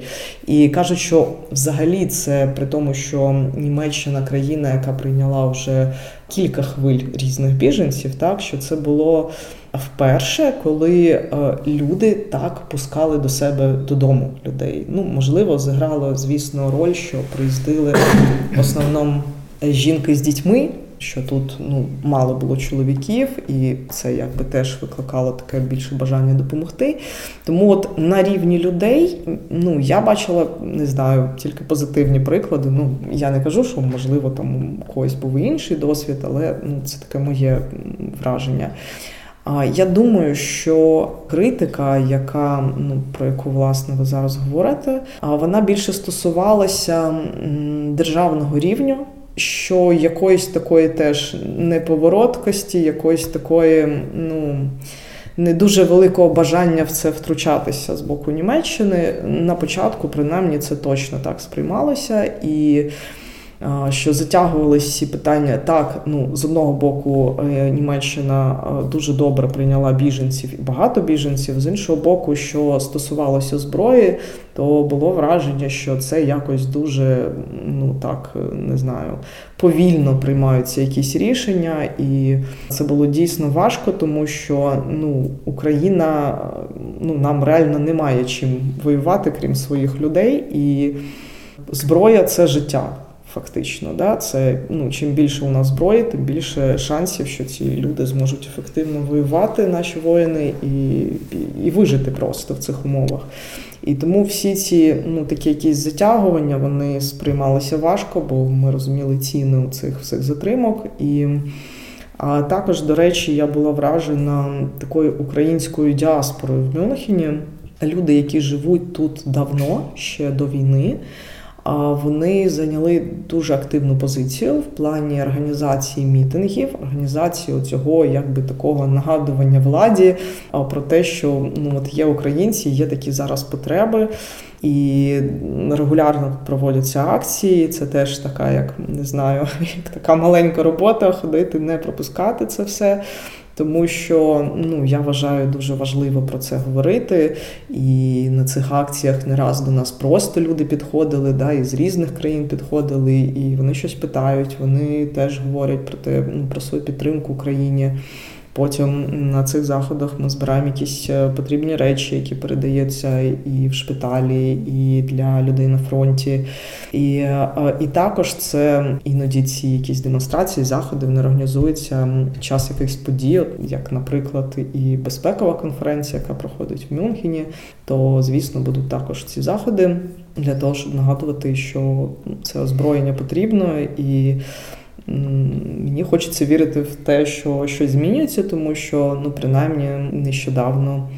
І кажуть, що взагалі це при тому, що Німеччина країна, яка прийняла вже кілька хвиль різних біженців, так що це було вперше, коли е, люди так пускали до себе додому людей. Ну, можливо, зіграло, звісно, роль, що приїздили в основному жінки з дітьми. Що тут ну мало було чоловіків, і це якби теж викликало таке більше бажання допомогти. Тому от на рівні людей, ну я бачила, не знаю, тільки позитивні приклади. Ну я не кажу, що можливо там у когось був інший досвід, але ну це таке моє враження. Я думаю, що критика, яка ну про яку власне ви зараз говорите, вона більше стосувалася державного рівню, що якоїсь такої теж неповороткості, якоїсь такої, ну. Не дуже великого бажання в це втручатися з боку Німеччини. На початку, принаймні, це точно так сприймалося і що затягувалися ці питання так. Ну з одного боку, е, Німеччина е, дуже добре прийняла біженців і багато біженців. З іншого боку, що стосувалося зброї, то було враження, що це якось дуже ну так не знаю, повільно приймаються якісь рішення, і це було дійсно важко, тому що ну Україна ну нам реально немає чим воювати, крім своїх людей, і зброя це життя Фактично, да, це ну чим більше у нас зброї, тим більше шансів, що ці люди зможуть ефективно воювати, наші воїни, і, і, вижити просто в цих умовах. І тому всі ці ну такі якісь затягування вони сприймалися важко, бо ми розуміли ціни у цих всіх затримок. І а також, до речі, я була вражена такою українською діаспорою в Мюнхені. Люди, які живуть тут давно, ще до війни вони зайняли дуже активну позицію в плані організації мітингів, організації цього якби такого нагадування владі про те, що ну от є українці, є такі зараз потреби. І регулярно проводяться акції. Це теж така, як не знаю, як така маленька робота ходити, не пропускати це все тому що ну я вважаю дуже важливо про це говорити. І на цих акціях не раз до нас просто люди підходили, да, і з різних країн підходили, і вони щось питають. Вони теж говорять про те, ну, про свою підтримку Україні. Потім на цих заходах ми збираємо якісь е, потрібні речі, які передаються і в шпиталі, і для людей на фронті. І е, і також це іноді ці якісь демонстрації, заходи вони організуються під час якихось подій, як, наприклад, і безпекова конференція, яка проходить в Мюнхені. То, звісно, будуть також ці заходи для того, щоб нагадувати, що це озброєння потрібно і. Мені хочеться вірити в те, що щось змінюється, тому що ну принаймні нещодавно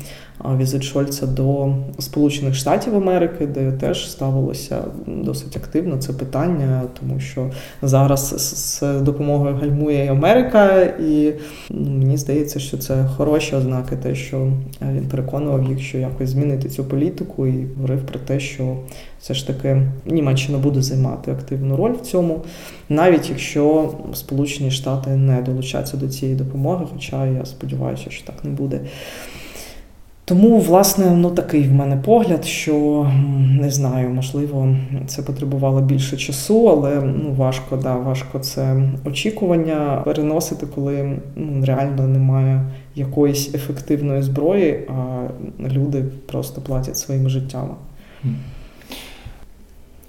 візит Шольца до Сполучених Штатів Америки, де теж ставилося досить активно це питання, тому що зараз з допомогою гальмує і Америка, і ну, мені здається, що це хороші ознаки, те, що він переконував їх, що якось змінити цю політику, і говорив про те, що все ж таки Німеччина буде займати активну роль в цьому, навіть якщо Сполучені Штати не долучаться до цієї допомоги, хоча я сподіваюся, що так не буде. Тому, власне, ну такий в мене погляд, що не знаю, можливо, це потребувало більше часу, але ну важко, да, важко це очікування переносити, коли ну, реально немає якоїсь ефективної зброї, а люди просто платять своїми життями.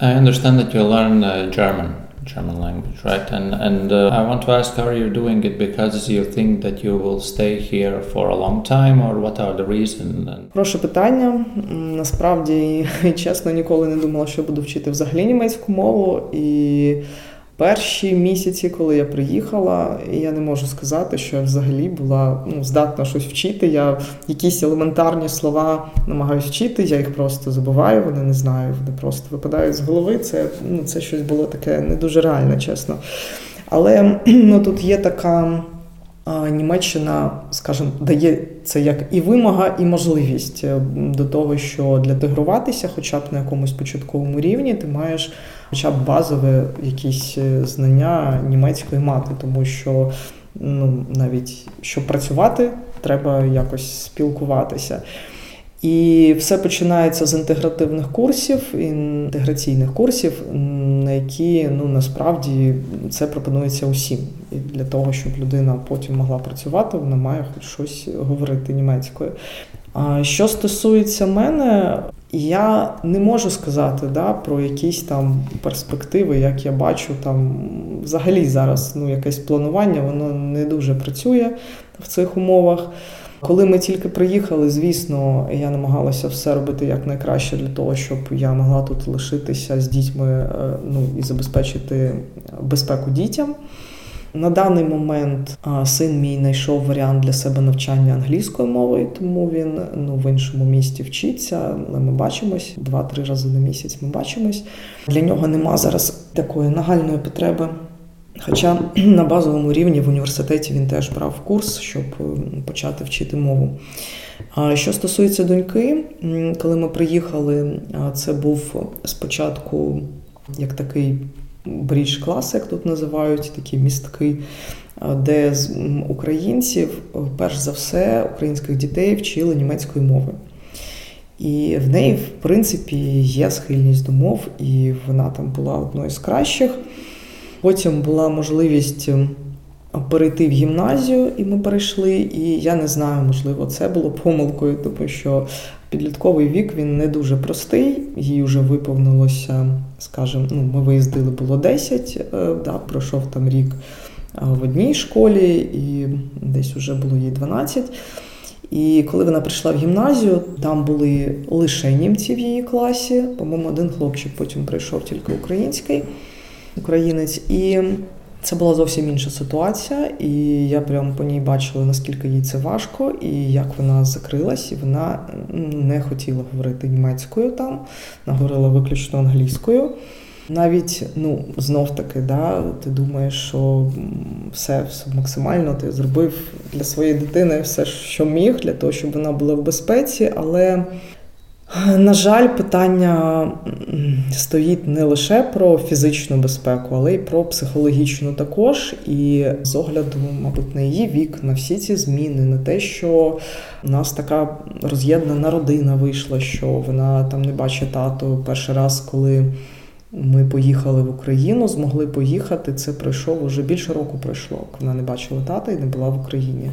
I understand that you learn uh, German. German language, right? And and uh, I want to ask are you doing it because you think that you will stay here for a long time, or what are the reasons? Прошу питання. Насправді, чесно, ніколи не думала, що буду вчити взагалі німецьку мову і. Перші місяці, коли я приїхала, я не можу сказати, що я взагалі була ну, здатна щось вчити. Я якісь елементарні слова намагаюся вчити, я їх просто забуваю, вони не знаю, вони просто випадають з голови. Це ну, це щось було таке не дуже реальне, чесно. Але ну, тут є така. Німеччина, скажімо, дає це як і вимога, і можливість е, до того, що для інтегруватися, хоча б на якомусь початковому рівні, ти маєш хоча б базове якісь е, знання німецької мати, тому що ну, навіть щоб працювати, треба якось спілкуватися. І все починається з інтегративних курсів, інтеграційних курсів, на які ну насправді це пропонується усім. І для того, щоб людина потім могла працювати, вона має хоч щось говорити німецькою. А що стосується мене, я не можу сказати да, про якісь там перспективи, як я бачу, там взагалі зараз ну, якесь планування, воно не дуже працює в цих умовах. Коли ми тільки приїхали, звісно, я намагалася все робити якнайкраще для того, щоб я могла тут лишитися з дітьми е, ну, і забезпечити безпеку дітям. На даний момент син мій знайшов варіант для себе навчання англійською мовою, тому він ну в іншому місті вчиться. Але ми бачимось два-три рази на місяць. Ми бачимось. Для нього нема зараз такої нагальної потреби. Хоча на базовому рівні в університеті він теж брав курс, щоб почати вчити мову. Що стосується доньки, коли ми приїхали, це був спочатку як такий брідж клас, як тут називають, такі містки, де з українців, перш за все, українських дітей вчили німецької мови. І в неї, в принципі, є схильність до мов, і вона там була одною з кращих. Потім була можливість перейти в гімназію, і ми перейшли. І я не знаю, можливо, це було помилкою, тому що підлітковий вік він не дуже простий. Їй вже виповнилося, скажімо, ну, ми виїздили, було 10, е, да, пройшов там рік в одній школі, і десь вже було їй 12. І коли вона прийшла в гімназію, там були лише німці в її класі. По-моєму, один хлопчик потім прийшов тільки український українець. І це була зовсім інша ситуація, і я прямо по ній бачила, наскільки їй це важко, і як вона закрилась, і вона не хотіла говорити німецькою там, вона говорила виключно англійською. Навіть ну знов таки, да, ти думаєш, що все, все максимально ти зробив для своєї дитини все, що міг, для того, щоб вона була в безпеці, але на жаль, питання стоїть не лише про фізичну безпеку, але й про психологічну також. І з огляду, мабуть, на її вік, на всі ці зміни, на те, що у нас така роз'єднана родина вийшла, що вона там не бачить тату перший раз, коли. Ми поїхали в Україну, змогли поїхати. Це пройшов уже більше року пройшло. Вона не бачила тата і не була в Україні.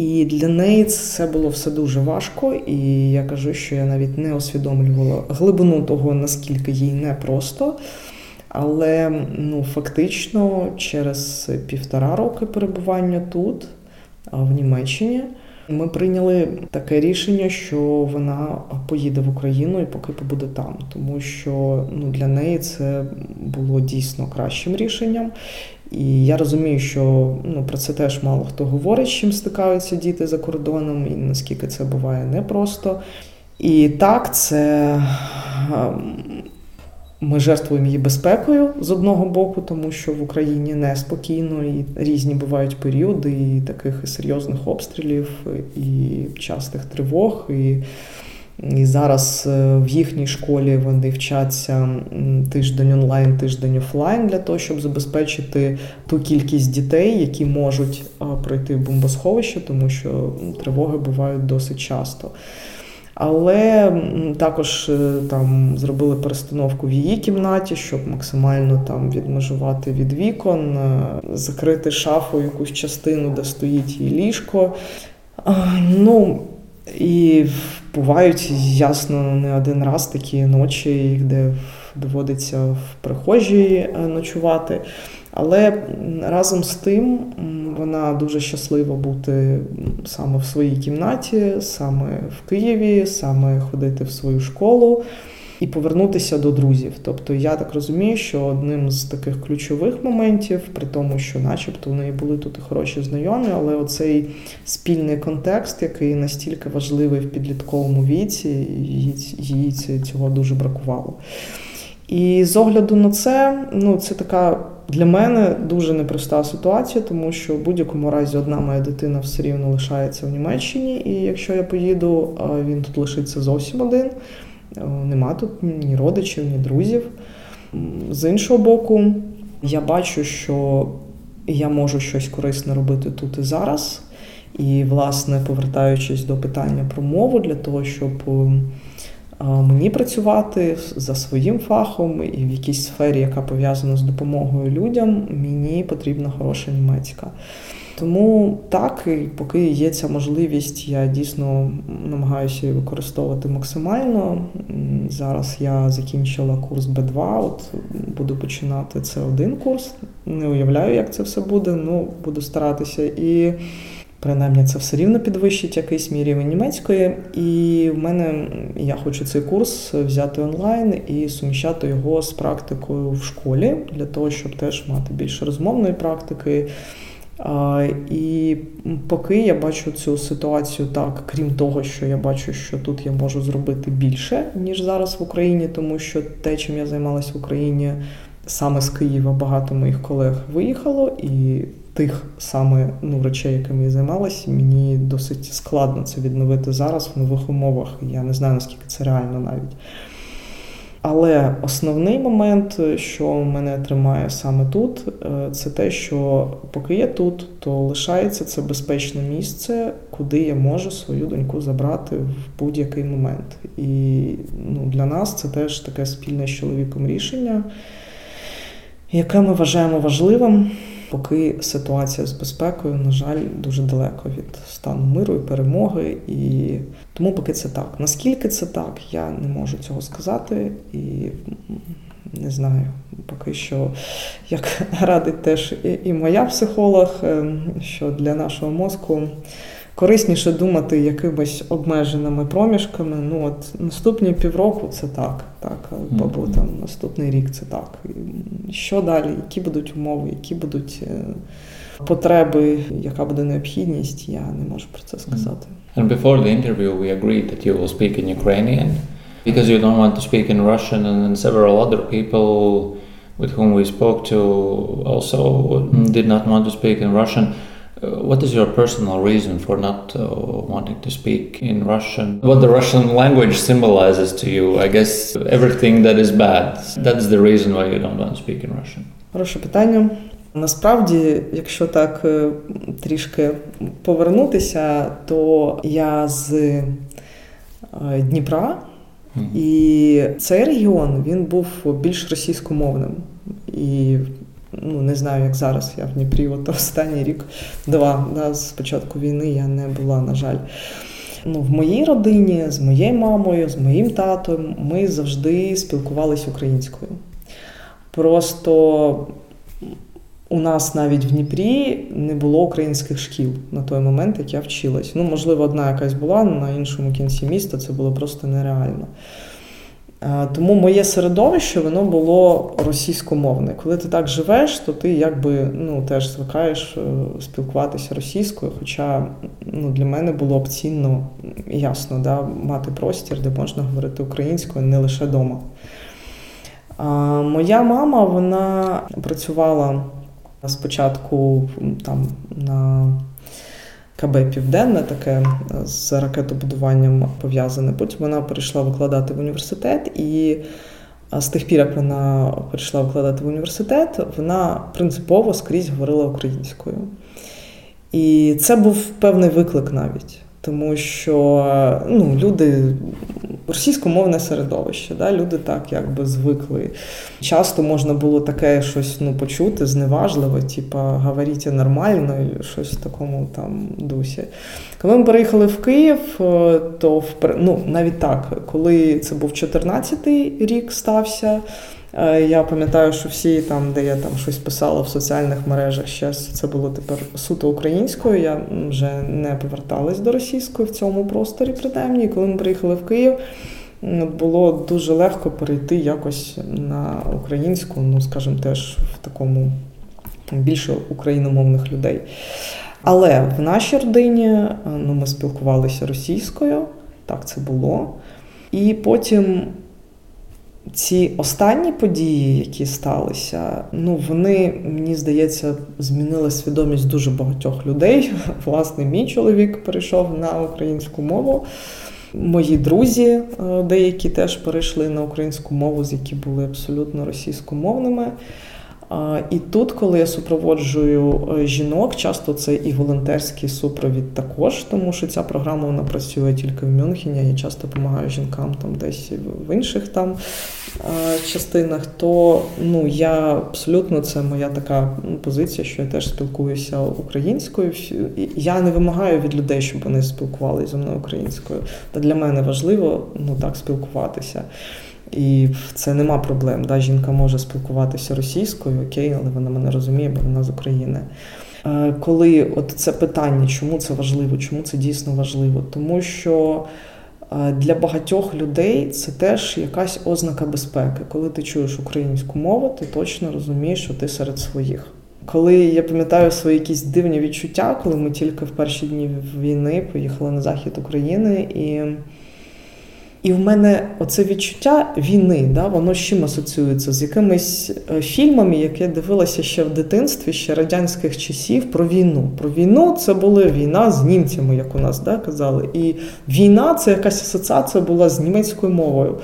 І для неї це було все дуже важко, і я кажу, що я навіть не усвідомлювала глибину того, наскільки їй непросто. Але ну, фактично через півтора роки перебування тут, в Німеччині, ми прийняли таке рішення, що вона поїде в Україну і поки побуде там, тому що ну, для неї це було дійсно кращим рішенням. І я розумію, що ну, про це теж мало хто говорить, з чим стикаються діти за кордоном, і наскільки це буває непросто. І так, це ем, ми жертвуємо її безпекою з одного боку, тому що в Україні неспокійно, і різні бувають періоди і таких серйозних обстрілів, і частих тривог. і і зараз е, в їхній школі вони вчаться тиждень онлайн, тиждень офлайн для того, щоб забезпечити ту кількість дітей, які можуть пройти в бомбосховище, тому що тривоги бувають досить часто. Але також е, там зробили перестановку в її кімнаті, щоб максимально там відмежувати від вікон, е, закрити шафу якусь частину, де стоїть її ліжко. Ну, і бувають ясно не один раз такі ночі, де доводиться в прихожій е, ночувати. Але разом з тим вона дуже щаслива бути саме в своїй кімнаті, саме в Києві, саме ходити в свою школу і повернутися до друзів. Тобто я так розумію, що одним з таких ключових моментів, при тому, що, начебто, в неї були тут і хороші знайомі, але оцей спільний контекст, який настільки важливий в підлітковому віці, їй цього дуже бракувало. І з огляду на це, ну це така для мене дуже непроста ситуація, тому що в будь-якому разі одна моя дитина все рівно лишається в Німеччині, і якщо я поїду, він тут лишиться зовсім один. Нема тут ні родичів, ні друзів. З іншого боку, я бачу, що я можу щось корисне робити тут і зараз. І, власне, повертаючись до питання про мову, для того, щоб е, мені працювати за своїм фахом і в якійсь сфері, яка пов'язана з допомогою людям, мені потрібна хороша німецька. Тому так, і поки є ця можливість, я дійсно намагаюся її використовувати максимально. Зараз я закінчила курс Б2, от буду починати це один курс. Не уявляю, як це все буде, ну буду старатися. І принаймні це все рівно підвищить якийсь мій рівень німецької. І в мене я хочу цей курс взяти онлайн і суміщати його з практикою в школі, для того, щоб теж мати більше розмовної практики. І поки я бачу цю ситуацію так, крім того, що я бачу, що тут я можу зробити більше, ніж зараз в Україні, тому що те, чим я займалася в Україні, саме з Києва багато моїх колег виїхало, і тих саме ну, речей, якими я займалася, мені досить складно це відновити зараз в нових умовах. Я не знаю, наскільки це реально навіть. Але основний момент, що мене тримає саме тут, е, це те, що поки я тут, то лишається це безпечне місце, куди я можу свою доньку забрати в будь-який момент. І ну, для нас це теж таке спільне з чоловіком рішення, яке ми вважаємо важливим. Поки ситуація з безпекою, на жаль, дуже далеко від стану миру і перемоги. І тому поки це так. Наскільки це так, я не можу цього сказати і не знаю. Поки що, як радить теж і моя психолог, ем, що для нашого мозку корисніше думати якимись обмеженими проміжками. Ну от наступні півроку це так, так, або там наступний рік це так. Що далі? Які будуть умови, які будуть е, потреби, яка буде необхідність? Я не можу про це сказати. And before the interview, we agreed that you will speak in Ukrainian because you don't want to speak in Russian, and then several other people with whom we spoke to also did not want to speak in Russian. Uh, what is your personal reason for not uh, wanting to speak in Russian? What the Russian language symbolizes to you? I guess everything that is bad. That's the reason why you don't want to speak in Russian. Хороше питання. Насправді, якщо так трішки повернутися, то я з Дніпра, mm-hmm. і цей регіон він був більш російськомовним. І ну не знаю, як зараз. Я в Дніпрі, от останній рік, два да, з початку війни я не була, на жаль. Ну, В моїй родині, з моєю мамою, з моїм татом ми завжди спілкувалися українською. Просто у нас навіть в Дніпрі не було українських шкіл на той момент, як я вчилась. Ну, можливо, одна якась була на іншому кінці міста, це було просто нереально. Тому моє середовище воно було російськомовне. Коли ти так живеш, то ти якби ну, теж звикаєш е, спілкуватися російською. Хоча ну, для мене було б цінно ясно да, мати простір, де можна говорити українською не лише вдома. Моя мама вона працювала спочатку там на КБ Південне, таке з ракетобудуванням пов'язане. Потім вона прийшла викладати в університет, і з тих пір, як вона прийшла викладати в університет, вона принципово скрізь говорила українською. І це був певний виклик навіть, тому що ну, люди російськомовне середовище. Да? Люди так якби звикли. Часто можна було таке щось ну, почути, зневажливе, типа говоріть нормально, щось в такому там дусі. Коли ми переїхали в Київ, е, то ну, навіть так, коли це був 14-й рік стався. Е, я пам'ятаю, що всі там, де я там щось писала в соціальних мережах, ще це було тепер суто українською. Я вже не поверталась до російської в цьому просторі, принаймні. коли ми приїхали в Київ, було дуже легко перейти якось на українську, ну скажімо, теж в такому більше україномовних людей. Але в нашій родині е, ну, ми спілкувалися російською, так це було. І потім ці останні події, які сталися, ну вони, мені здається, змінили свідомість дуже багатьох людей. Власне, мій чоловік перейшов на українську мову. Мої друзі, е, деякі теж перейшли на українську мову, з які були абсолютно російськомовними. І тут, коли я супроводжую е, жінок, часто це і волонтерський супровід також, тому що ця програма вона працює тільки в Мюнхені. Я часто допомагаю жінкам там десь в інших там частинах. То ну я абсолютно це моя така позиція, що я теж спілкуюся українською. Я не вимагаю від людей, щоб вони спілкувалися зі мною українською. Та для мене важливо ну так спілкуватися. І це нема проблем. Да? Жінка може спілкуватися російською, окей, але вона мене розуміє, бо вона з України. Е, коли от це питання, чому це важливо, чому це дійсно важливо? Тому що е, для багатьох людей це теж якась ознака безпеки. Коли ти чуєш українську мову, ти точно розумієш, що ти серед своїх. Коли я пам'ятаю свої якісь дивні відчуття, коли ми тільки в перші дні війни поїхали на захід України і. І в мене оце відчуття війни, да, воно з чим асоціюється з якимись е, фільмами, які я дивилася ще в дитинстві, ще радянських часів про війну. Про війну це була війна з німцями, як у нас да, казали. І війна це якась асоціація була з німецькою мовою.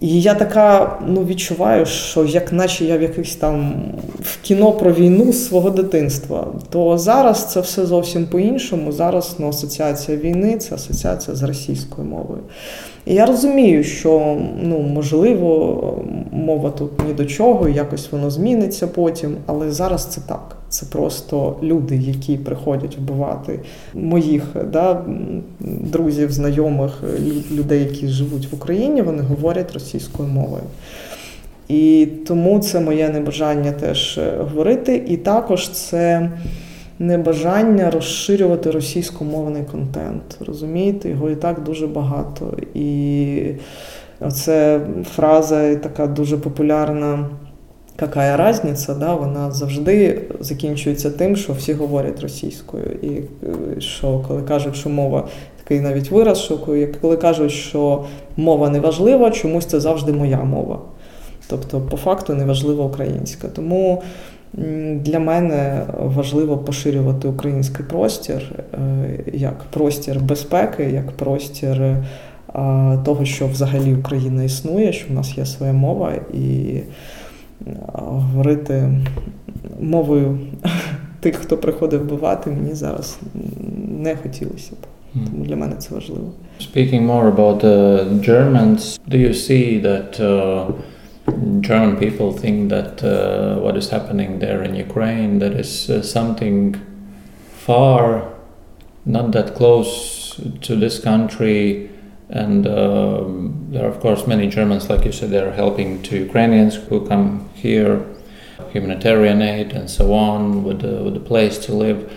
І я така ну, відчуваю, що як наче я в якихось там в кіно про війну з свого дитинства, то зараз це все зовсім по-іншому. Зараз ну, асоціація війни це асоціація з російською мовою. І я розумію, що ну, можливо мова тут ні до чого, якось воно зміниться потім, але зараз це так. Це просто люди, які приходять вбивати моїх да, друзів, знайомих, людей, які живуть в Україні, вони говорять російською мовою. І тому це моє небажання теж говорити. І також це небажання розширювати російськомовний контент. Розумієте, його і так дуже багато. І це фраза така дуже популярна. Какая разниця, да, вона завжди закінчується тим, що всі говорять російською. І е, що коли кажуть, що мова такий навіть вираз, що коли кажуть, що мова не важлива, чомусь це завжди моя мова. Тобто, по факту не важлива українська. Тому для мене важливо поширювати український простір е, як простір безпеки, як простір е, того, що взагалі Україна існує, що в нас є своя мова, і говорити мовою тих, хто приходить вбивати, мені зараз не хотілося б. Тому для мене це важливо. Speaking more about the Germans, do you see that uh, German people think that uh, what is happening there in Ukraine that is uh, something far, not that close to this country. And um, there are, of course, many Germans, like you said, they are helping to Ukrainians who come here, humanitarian aid and so on, with with a place to live.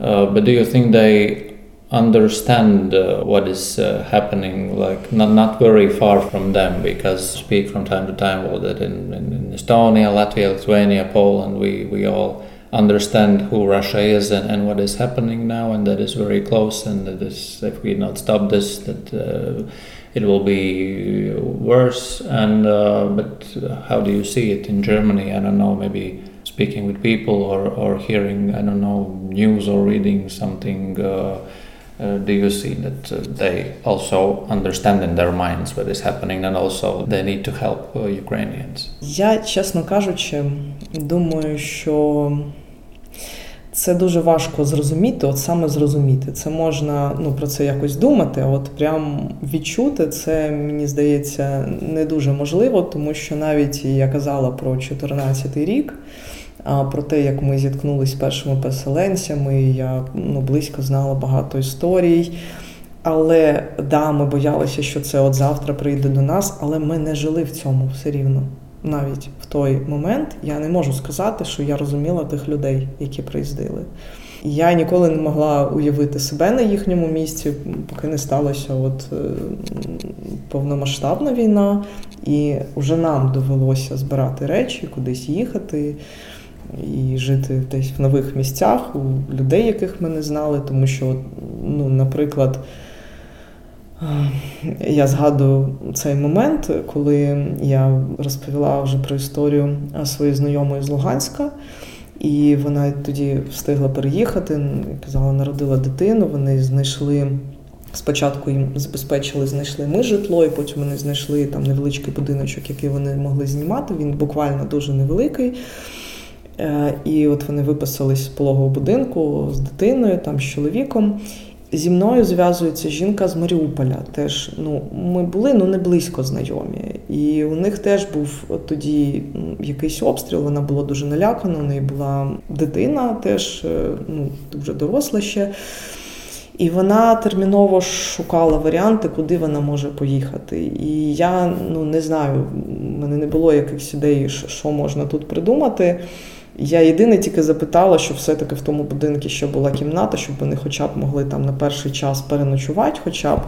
Uh, but do you think they understand uh, what is uh, happening like not, not very far from them because speak from time to time well that in, in, in estonia latvia lithuania poland. We, we all understand who russia is and, and what is happening now and that is very close and that is if we not stop this that uh, it will be worse. And uh, but how do you see it in germany? I don't know maybe speaking with people or, or hearing i don't know news or reading something uh, do you see that uh, they also understand in their minds what is happening and also they need to help uh, Ukrainians? Я, чесно кажучи, думаю, що це дуже важко зрозуміти, от саме зрозуміти. Це можна ну, про це якось думати, а от прям відчути це, мені здається, не дуже можливо, тому що навіть я казала про 2014 рік про те, як ми зіткнулися з першими переселенцями. Я ну, близько знала багато історій. Але да, ми боялися, що це от завтра прийде до нас, але ми не жили в цьому все рівно. Навіть в той момент я не можу сказати, що я розуміла тих людей, які приїздили. Я ніколи не могла уявити себе на їхньому місці, поки не сталася от е, повномасштабна війна, і вже нам довелося збирати речі, кудись їхати і жити десь в нових місцях у людей, яких ми не знали, тому що, ну, наприклад, я згадую цей момент, коли я розповіла вже про історію своєї знайомої з Луганська, і вона тоді встигла переїхати, казала, народила дитину, вони знайшли. Спочатку їм забезпечили, знайшли ми житло, і потім вони знайшли там невеличкий будиночок, який вони могли знімати. Він буквально дуже невеликий. Е, і от вони виписались з пологового будинку з дитиною, там з чоловіком. Зі мною зв'язується жінка з Маріуполя. Теж ну ми були ну не близько знайомі. І у них теж був тоді якийсь обстріл. Вона була дуже налякана. У неї була дитина, теж е, ну дуже доросла ще. І вона терміново шукала варіанти, куди вона може поїхати. І я ну не знаю, в мене не було якихось ідей, що можна тут придумати. Я єдине тільки запитала, що все-таки в тому будинку ще була кімната, щоб вони хоча б могли там на перший час переночувати, хоча б.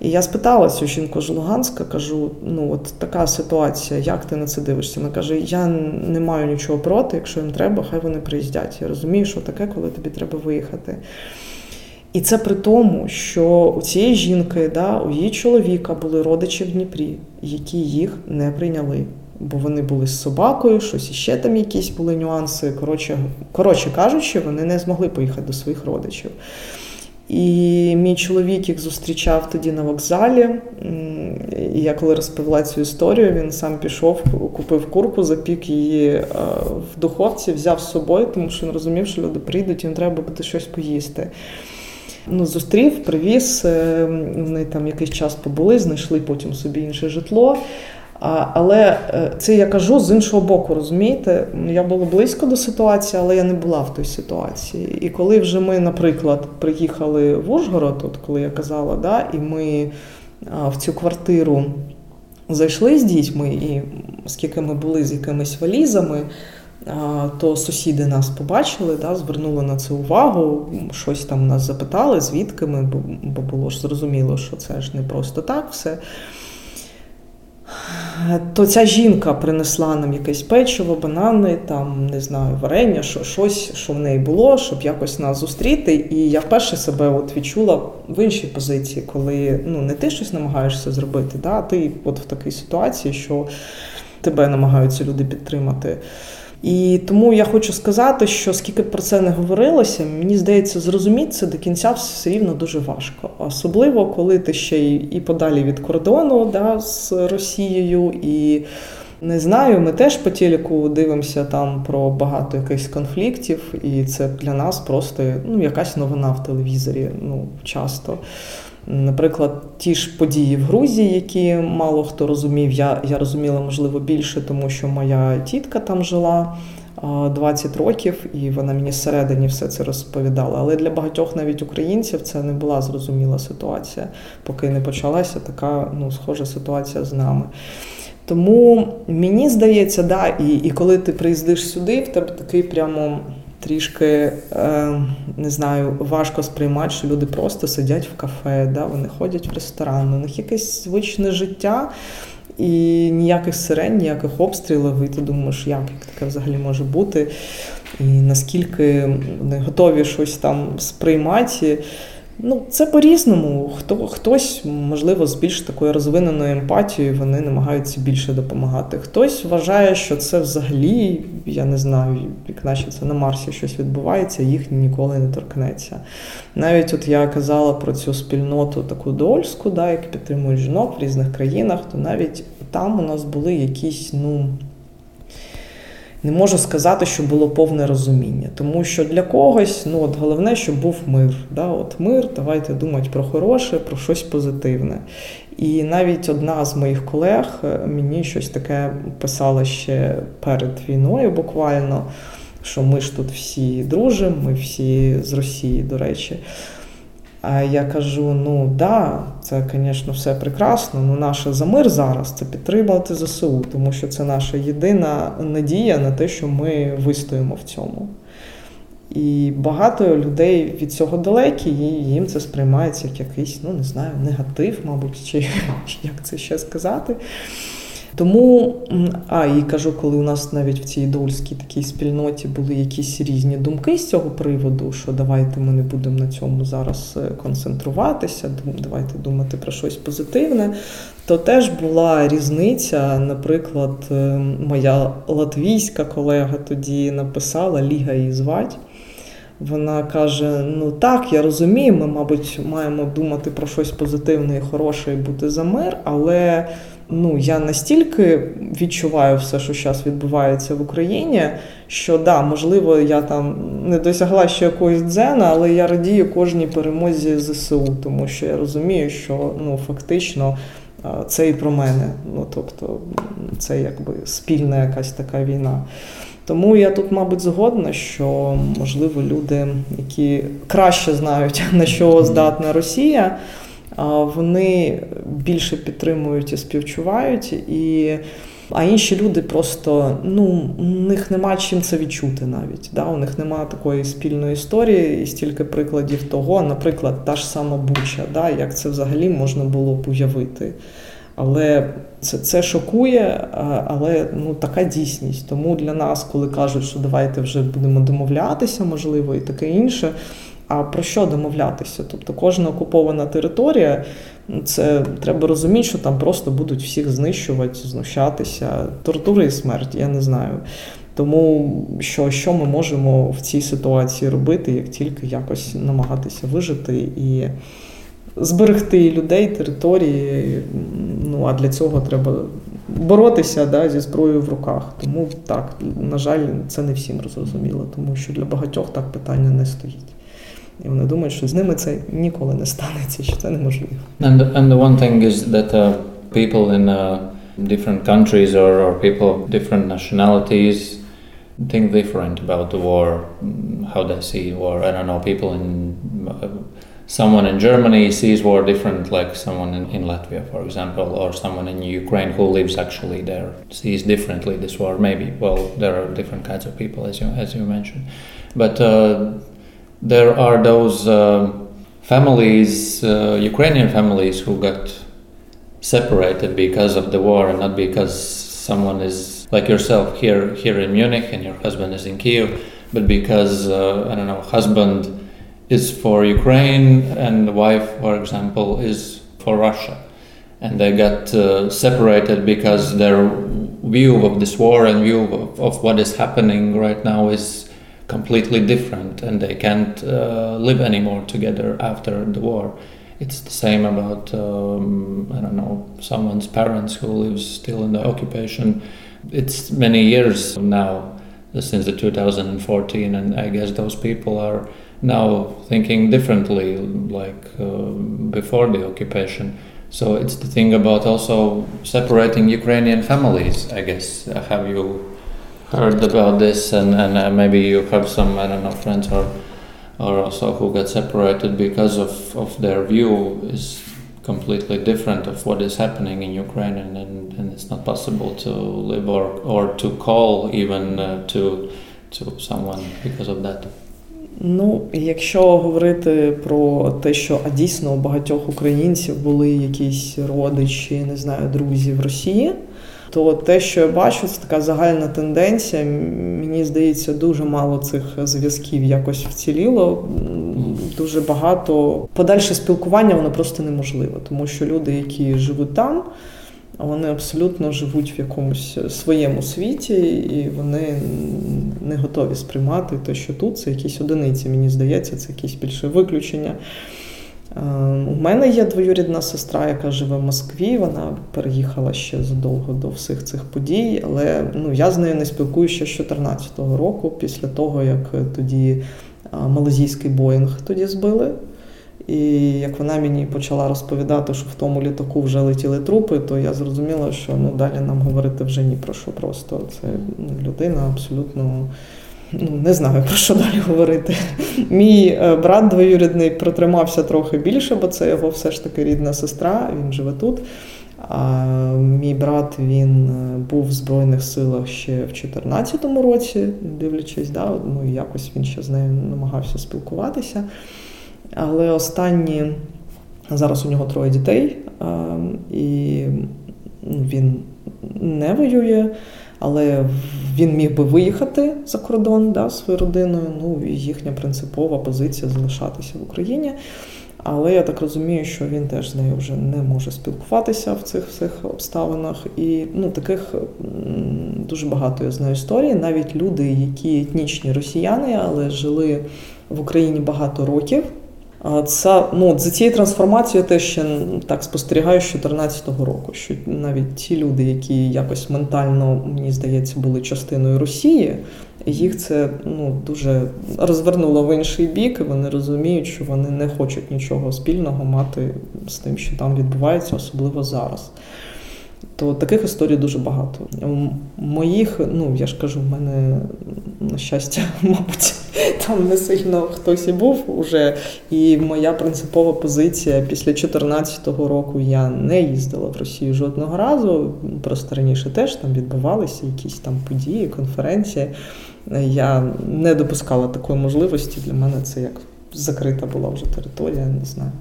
І я спитала цю жінку з Луганська, кажу: ну от така ситуація, як ти на це дивишся? Вона каже: Я не маю нічого проти, якщо їм треба, хай вони приїздять. Я розумію, що таке, коли тобі треба виїхати. І це при тому, що у цієї жінки, да, у її чоловіка були родичі в Дніпрі, які їх не прийняли бо вони були з собакою, щось іще там якісь були нюанси. Коротше, коротше кажучи, вони не змогли поїхати до своїх родичів. І мій чоловік їх зустрічав тоді на вокзалі. Я коли розповіла цю історію, він сам пішов, купив курку, запік її е, в духовці, взяв з собою, тому що він розумів, що люди прийдуть, їм треба буде щось поїсти. Ну, Зустрів, привіз, е, вони там якийсь час побули, знайшли потім собі інше житло. Але е, це я кажу з іншого боку, розумієте, я була близько до ситуації, але я не була в той ситуації. І коли вже ми, наприклад, приїхали в Ужгород, от коли я казала, да, і ми в цю квартиру зайшли з дітьми, і оскільки ми були з якимись валізами, то сусіди нас побачили, да, звернули на це увагу, щось там нас запитали, звідки ми, бо було ж зрозуміло, що це ж не просто так все. То ця жінка принесла нам якесь печиво, банани, там, не знаю, варення, що, щось, що в неї було, щоб якось нас зустріти. І я вперше себе от відчула в іншій позиції, коли ну, не ти щось намагаєшся зробити, да, ти от в такій ситуації, що тебе намагаються люди підтримати. І тому я хочу сказати, що скільки про це не говорилося, мені здається, зрозуміти це до кінця все рівно дуже важко. Особливо, коли ти ще і подалі від кордону да, з Росією. і не знаю, ми теж по телеку дивимося там про багато якихось конфліктів, і це для нас просто ну, якась новина в телевізорі. Ну, часто. Наприклад, ті ж події в Грузії, які мало хто розумів, я я розуміла, можливо, більше, тому що моя тітка там жила 20 років, і вона мені зсередині все це розповідала. Але для багатьох навіть українців це не була зрозуміла ситуація, поки не почалася така ну, схожа ситуація з нами. Тому мені здається, да, і, і коли ти приїздиш сюди, в тебе такий прямо трішки е, не знаю, важко сприймати, що люди просто сидять в кафе, да, вони ходять в ресторан, у них якесь звичне життя. І ніяких сирен, ніяких обстрілів, і ти думаєш, як таке взагалі може бути, і наскільки вони готові щось там сприймати. Ну, це по-різному. Хто хтось, можливо, з більш такою розвиненою емпатією вони намагаються більше допомагати. Хтось вважає, що це взагалі, я не знаю, як наче це на Марсі щось відбувається, їх ніколи не торкнеться. Навіть от я казала про цю спільноту таку дольську, да, яку підтримують жінок в різних країнах, то навіть там у нас були якісь, ну не можу сказати, що було повне розуміння. Тому що для когось ну, от головне, щоб був мир. Да? От Мир, давайте думати про хороше, про щось позитивне. І навіть одна з моїх колег е, мені щось таке писала ще перед війною, буквально, що ми ж тут всі дружимо, ми всі з Росії, до речі. А я кажу: ну да, це, звісно, все прекрасно. Ну, наше за мир зараз це підтримувати ЗСУ, тому що це наша єдина надія на те, що ми вистоїмо в цьому. І багато людей від цього далекі, і їм це сприймається як якийсь, ну не знаю, негатив, мабуть, чи як це ще сказати. Тому, а і кажу, коли у нас навіть в цій дольській такій спільноті були якісь різні думки з цього приводу, що давайте ми не будемо на цьому зараз е, концентруватися, давайте думати про щось позитивне, то теж була різниця. Наприклад, е, моя латвійська колега тоді написала Ліга її звать. Вона каже: ну так, я розумію, ми, мабуть, маємо думати про щось позитивне і хороше і бути за мир, але ну я настільки відчуваю все, що зараз відбувається в Україні, що да, можливо, я там не досягла ще якоїсь дзена, але я радію кожній перемозі ЗСУ, тому що я розумію, що ну фактично. Це і про мене, ну тобто це якби спільна якась така війна. Тому я тут, мабуть, згодна, що можливо люди, які краще знають на що здатна Росія, вони більше підтримують і співчувають, і, а інші люди просто ну, у них нема чим це відчути навіть. Да? У них немає такої спільної історії і стільки прикладів того, наприклад, та ж сама Буча, да? як це взагалі можна було б уявити. Але це це шокує, але ну така дійсність. Тому для нас, коли кажуть, що давайте вже будемо домовлятися, можливо, і таке інше. А про що домовлятися? Тобто кожна окупована територія, це треба розуміти, що там просто будуть всіх знищувати, знущатися, тортури і смерть, я не знаю. Тому що що ми можемо в цій ситуації робити, як тільки якось намагатися вижити і зберегти людей, території. Ну а для цього треба боротися да, зі зброєю в руках. Тому так, на жаль, це не всім зрозуміло, тому що для багатьох так питання не стоїть. І вони думають, що з ними це ніколи не станеться, що це неможливо. And, and the one thing is that uh, people in uh, different countries or, or people of different nationalities think different about the war, mm, how they see war. I don't know, people in uh, someone in Germany sees war different, like someone in, in, Latvia, for example, or someone in Ukraine who lives actually there sees differently this war. Maybe, well, there are different kinds of people, as you as you mentioned, but uh, there are those uh, families, uh, Ukrainian families, who got separated because of the war and not because someone is like yourself here here in Munich and your husband is in Kiev, but because uh, I don't know, husband is for Ukraine and the wife, for example, is for Russia, and they got uh, separated because their view of this war and view of, of, what is happening right now is completely different, and they can't uh, live anymore together after the war. It's the same about um, I don't know someone's parents who lives still in the occupation it's many years now since the 2014, and I guess those people are now thinking differently, like uh, before the occupation. So it's the thing about also separating Ukrainian families. I guess have you heard about this, and and uh, maybe you have some I don't know friends or or also who got separated because of of their view is completely different of what is happening in Ukraine, and, and, and it's not possible to live or, or to call even uh, to, to someone because of that. Ну, якщо говорити про те, що а дійсно у багатьох українців були якісь родичі, не знаю, друзі в Росії, то те, що я бачу, це така загальна тенденція. Мені здається, дуже мало цих зв'язків якось вціліло. Дуже багато подальше спілкування воно просто неможливо, тому що люди, які живуть там, вони абсолютно живуть в якомусь своєму світі, і вони не готові сприймати те, що тут це якісь одиниці. Мені здається, це якісь більше виключення. Ем, у мене є двоюрідна сестра, яка живе в Москві. Вона переїхала ще задовго до всіх цих подій, але ну, я з нею не спілкуюся ще з 2014 року, після того, як тоді малазійський Боїнг тоді збили. І як вона мені почала розповідати, що в тому літаку вже летіли трупи, то я зрозуміла, що ну, далі нам говорити вже ні про що. Просто це людина абсолютно ну не знаю про що далі говорити. Мій е, брат двоюрідний протримався трохи більше, бо це його все ж таки рідна сестра, він живе тут. А мій брат він е, був в Збройних силах ще в 2014 році, дивлячись, да, ну якось він ще з нею намагався спілкуватися. Але останні зараз у нього троє дітей, і ну, він не воює але він міг би виїхати за кордон да, своєю родиною. Ну і їхня принципова позиція залишатися в Україні. Але я так розумію, що він теж з нею вже не може спілкуватися в цих всіх обставинах. І ну, таких дуже багато я знаю історій. Навіть люди, які етнічні росіяни, але жили в Україні багато років. Це ну за цією трансформацією теж ще так спостерігаю з 2014 року. Що навіть ті люди, які якось ментально, мені здається, були частиною Росії, їх це ну дуже розвернуло в інший бік. і Вони розуміють, що вони не хочуть нічого спільного мати з тим, що там відбувається, особливо зараз. То таких історій дуже багато. Моїх, ну я ж кажу, в мене на щастя, мабуть, там не сильно хтось і був уже. І моя принципова позиція після 2014 року я не їздила в Росію жодного разу. Просто раніше теж там відбувалися якісь там події, конференції. Я не допускала такої можливості. Для мене це як закрита була вже територія, не знаю.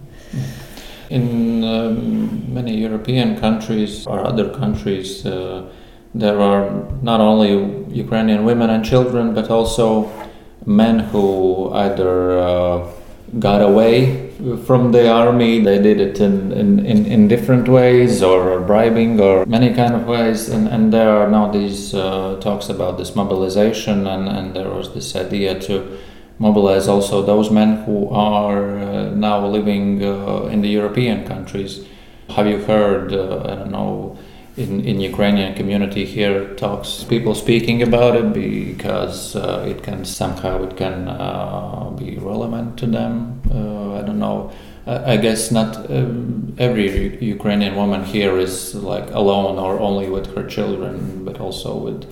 In um, many European countries or other countries, uh, there are not only Ukrainian women and children, but also men who either uh, got away from the army, they did it in, in, in, in, different ways or bribing or many kind of ways. And, and there are now these uh, talks about this mobilization, and, and there was this idea to mobilize also those men who are uh, now living uh, in the European countries. Have you heard, uh, I don't know, in, in Ukrainian community here talks, people speaking about it because it can somehow, it can be relevant to them. I don't know I guess not um, every Ukrainian woman here is like alone or only with her children, but also with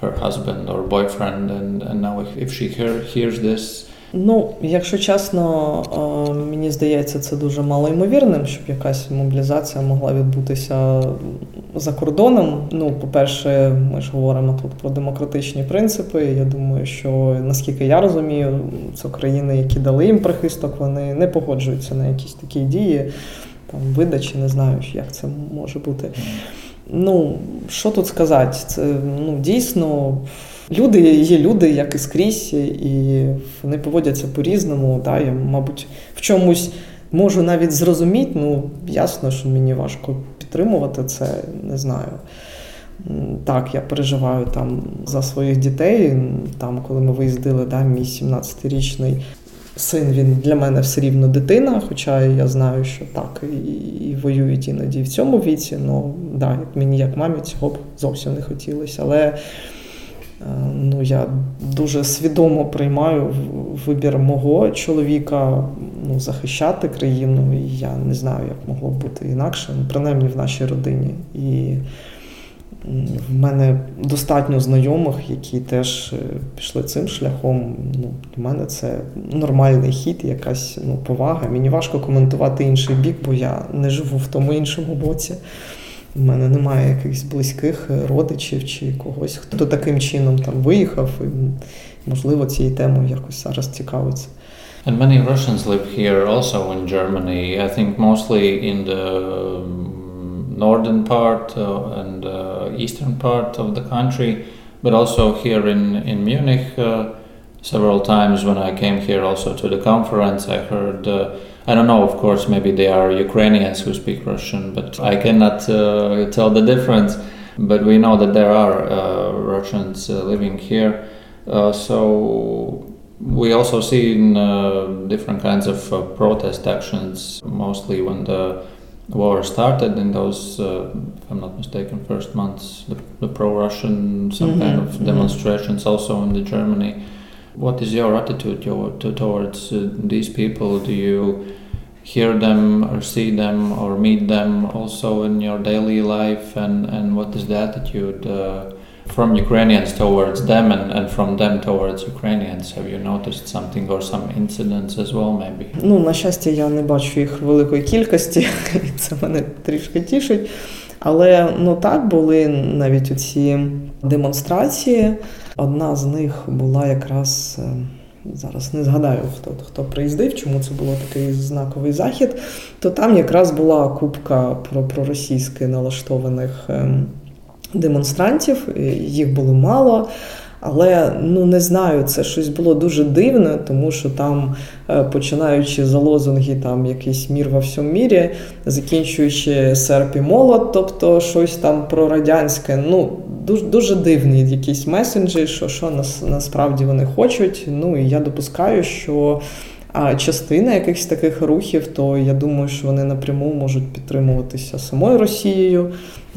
her husband or boyfriend. And, and now, if, she hear, hears this, Ну, якщо чесно, мені здається, це дуже малоймовірним, щоб якась мобілізація могла відбутися за кордоном. Ну, по-перше, ми ж говоримо тут про демократичні принципи. Я думаю, що наскільки я розумію, це країни, які дали їм прихисток, вони не погоджуються на якісь такі дії, там видачі, не знаю, як це може бути. Ну, що тут сказати? Це ну, дійсно. Люди є люди, як і скрізь, і вони поводяться по-різному. Да? Я, мабуть, в чомусь можу навіть зрозуміти, ну ясно, що мені важко підтримувати це, не знаю. Так, я переживаю там за своїх дітей. Там, коли ми виїздили, да, мій 17-річний син він для мене все рівно дитина, хоча я знаю, що так і, воюють іноді в цьому віці. Ну да, мені як мамі цього б зовсім не хотілося. Але Е, ну, я дуже свідомо приймаю вибір мого чоловіка ну, захищати країну. І я не знаю, як могло б бути інакше, ну, принаймні в нашій родині. І в мене достатньо знайомих, які теж е, пішли цим шляхом. Ну, Для мене це нормальний хід, якась ну, повага. Мені важко коментувати інший бік, бо я не живу в тому іншому боці. У мене немає якихось близьких родичів чи когось, хто таким чином там виїхав, і можливо цією темою якось зараз цікавиться. And many Russians live here also in Germany. I think mostly in the northern part uh, and uh, eastern part of the country, but also here in, in Munich. Uh, several times when I came here also to the conference, I heard I don't know, of course, maybe they are Ukrainians who speak Russian, but I cannot uh, tell the difference. But we know that there are uh, Russians uh, living here. So we also see different kinds of protest actions, mostly when the war started in those, if I'm not mistaken, first months, the, the pro Russian, some mm-hmm. kind of mm-hmm. demonstrations mm-hmm. also in the Germany. What is your attitude towards uh, these people? Do you hear them or see them or meet them also in your daily life? And, and what is the attitude uh, from Ukrainians towards them and, and from them towards Ukrainians? Have you noticed something or some incidents as well, maybe? Ну, на щастя, я не бачу їх великої кількості, і це мене трішки тішить. Але ну так були навіть оці демонстрації. Одна з них була якраз. Е, зараз не згадаю, хто хто приїздив, чому це було такий знаковий захід. То там якраз була купка про проросійськи налаштованих ем, демонстрантів, їх було мало. Але ну не знаю, це щось було дуже дивне, тому що там, е, починаючи за лозунги, там якийсь мір во всьому мірі, закінчуючи серп і молот, тобто щось там про радянське, ну дуже дуже дивні якісь меседжі, що що нас насправді вони хочуть. Ну і я допускаю, що а частина якихось таких рухів, то я думаю, що вони напряму можуть підтримуватися самою Росією,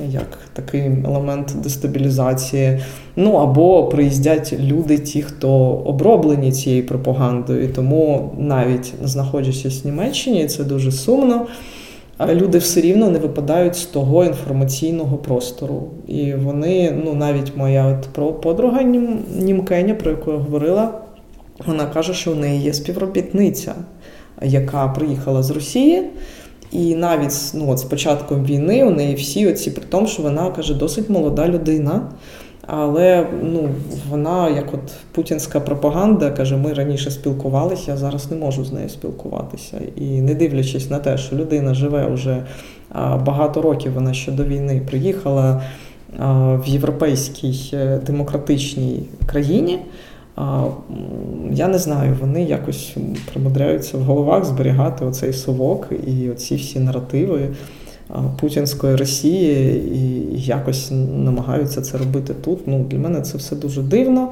як такий елемент дестабілізації. Ну або приїздять люди, ті, хто оброблені цією пропагандою. Тому навіть знаходячись в Німеччині, це дуже сумно. Люди все рівно не випадають з того інформаційного простору. І вони, ну навіть моя от подруга Німкеня, про яку я говорила, вона каже, що в неї є співробітниця, яка приїхала з Росії. І навіть ну, от з початком війни у неї всі оці, при тому, що вона каже, досить молода людина. Але ну, вона, як от путінська пропаганда, каже, ми раніше спілкувалися, я зараз не можу з нею спілкуватися. І не дивлячись на те, що людина живе вже багато років, вона ще до війни приїхала в європейській е, демократичній країні. Я не знаю, вони якось примудряються в головах зберігати оцей совок і оці всі наративи путінської Росії і якось намагаються це робити тут. Ну, Для мене це все дуже дивно.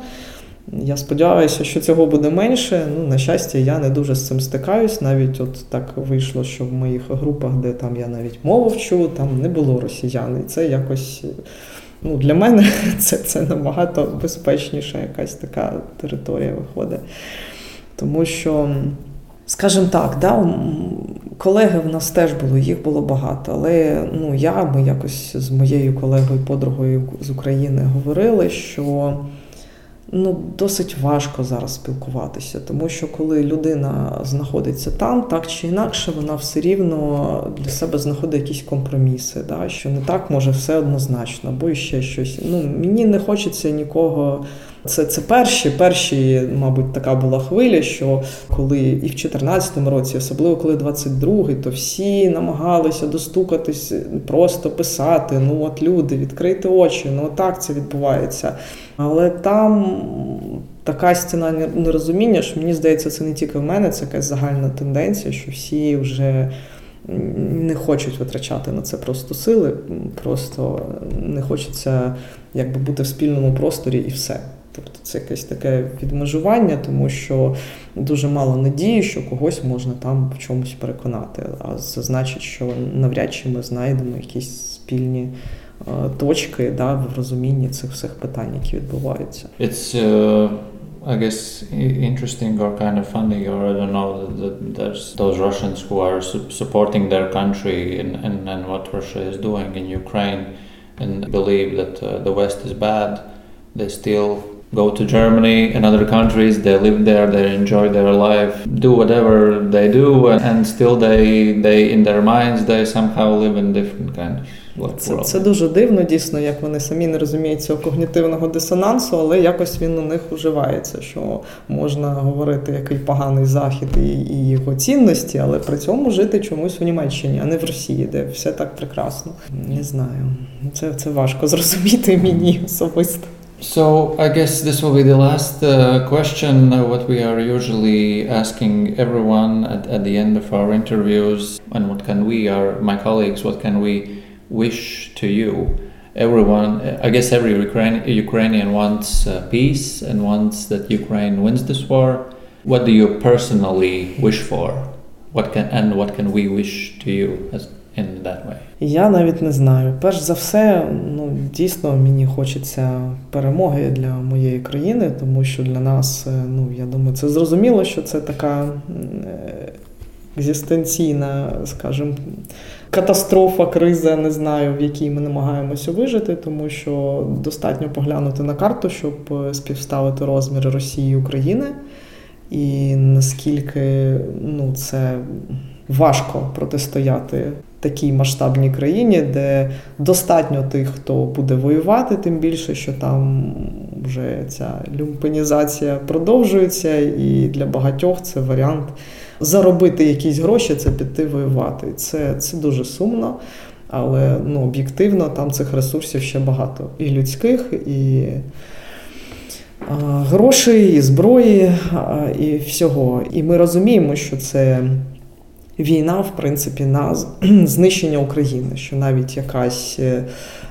Я сподіваюся, що цього буде менше. Ну, На щастя, я не дуже з цим стикаюсь. Навіть от так вийшло, що в моїх групах, де там я навіть мову вчу, там не було росіян. І це якось ну, для мене це це набагато безпечніша якась така територія виходить. Тому що Скажімо так, да, колеги в нас теж було, їх було багато. Але ну, я, ми якось з моєю колегою, подругою з України говорили, що ну, досить важко зараз спілкуватися, тому що коли людина знаходиться там, так чи інакше, вона все рівно для себе знаходить якісь компроміси, да, що не так може все однозначно, або ще щось. Ну, Мені не хочеться нікого. Це це перші, перші, мабуть, така була хвиля, що коли і в 2014 році, особливо коли 22-й, то всі намагалися достукатись, просто писати. Ну от люди, відкрити очі, ну так це відбувається. Але там така стіна нерозуміння, що мені здається, це не тільки в мене, це якась загальна тенденція, що всі вже. Не хочуть витрачати на це просто сили, просто не хочеться якби бути в спільному просторі і все. Тобто це якесь таке відмежування, тому що дуже мало надії, що когось можна там в чомусь переконати. А це значить, що навряд чи ми знайдемо якісь спільні точки да, в розумінні цих всіх питань, які відбуваються. It's, uh... I guess interesting or kind of funny, or I don't know, that there's those Russians who are supporting their country and, and, and what Russia is doing in Ukraine and believe that uh, the West is bad. They still go to Germany and other countries. They live there, they enjoy their life, do whatever they do, and still they they in their minds they somehow live in different kind of. Це це дуже дивно, дійсно, як вони самі не розуміють цього когнітивного дисонансу, але якось він у них уживається, що можна говорити, який поганий захід і, і його цінності, але при цьому жити чомусь в Німеччині, а не в Росії, де все так прекрасно. Не знаю. Це, Це важко зрозуміти мені особисто. So I guess this will be the last uh, question. Uh, what we are usually asking everyone at, at the end of our interviews, and what can we, our my colleagues, what can we wish to you? Everyone, I guess every Ukraine, Ukrainian wants uh, peace and wants that Ukraine wins this war. What do you personally wish for? What can and what can we wish to you as in that way? Я навіть не знаю. Перш за все, ну дійсно мені хочеться перемоги для моєї країни, тому що для нас, е, ну я думаю, це зрозуміло, що це така е, екзистенційна, скажімо, катастрофа, криза, не знаю, в якій ми намагаємося вижити, тому що достатньо поглянути на карту, щоб е, співставити розміри Росії і України. І наскільки ну, це важко протистояти такій масштабній країні, де достатньо тих, хто буде воювати, тим більше, що там вже ця люмпенізація продовжується, і для багатьох це варіант заробити якісь гроші, це піти воювати. Це, Це дуже сумно. Але ну, об'єктивно там цих ресурсів ще багато. І людських, і а, грошей, і зброї, а, і всього. І ми розуміємо, що це війна, в принципі, на знищення України, що навіть якась е,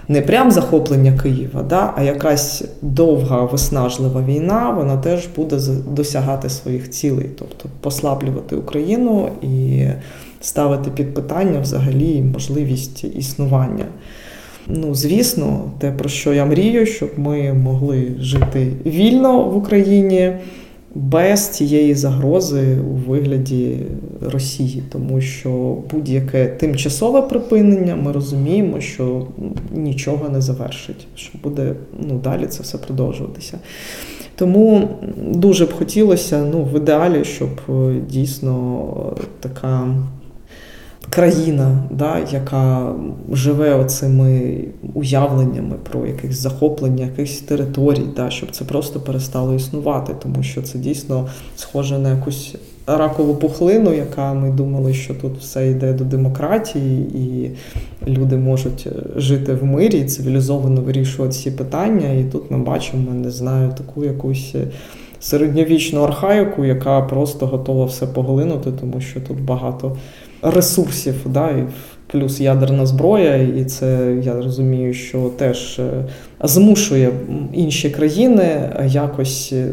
не прям захоплення Києва, да, а якась довга виснажлива війна, вона теж буде досягати своїх цілей, тобто послаблювати Україну і ставити під питання взагалі можливість існування. Ну, звісно, те, про що я мрію, щоб ми могли жити вільно в Україні без цієї загрози у вигляді Росії, тому що будь-яке тимчасове припинення, ми розуміємо, що нічого не завершить, що буде ну, далі це все продовжуватися. Тому дуже б хотілося ну, в ідеалі, щоб е, дійсно така країна, да, яка живе оцими уявленнями про якесь захоплення, якихось територій, да, щоб це просто перестало існувати, тому що це дійсно схоже на якусь ракову пухлину, яка ми думали, що тут все йде до демократії, і люди можуть жити в мирі, цивілізовано вирішувати ці питання. І тут ми бачимо, не знаю, таку якусь. Середньовічну архаїку, яка просто готова все поглинути, тому що тут багато ресурсів, да, і плюс ядерна зброя, і це я розумію, що теж е, змушує інші країни якось е,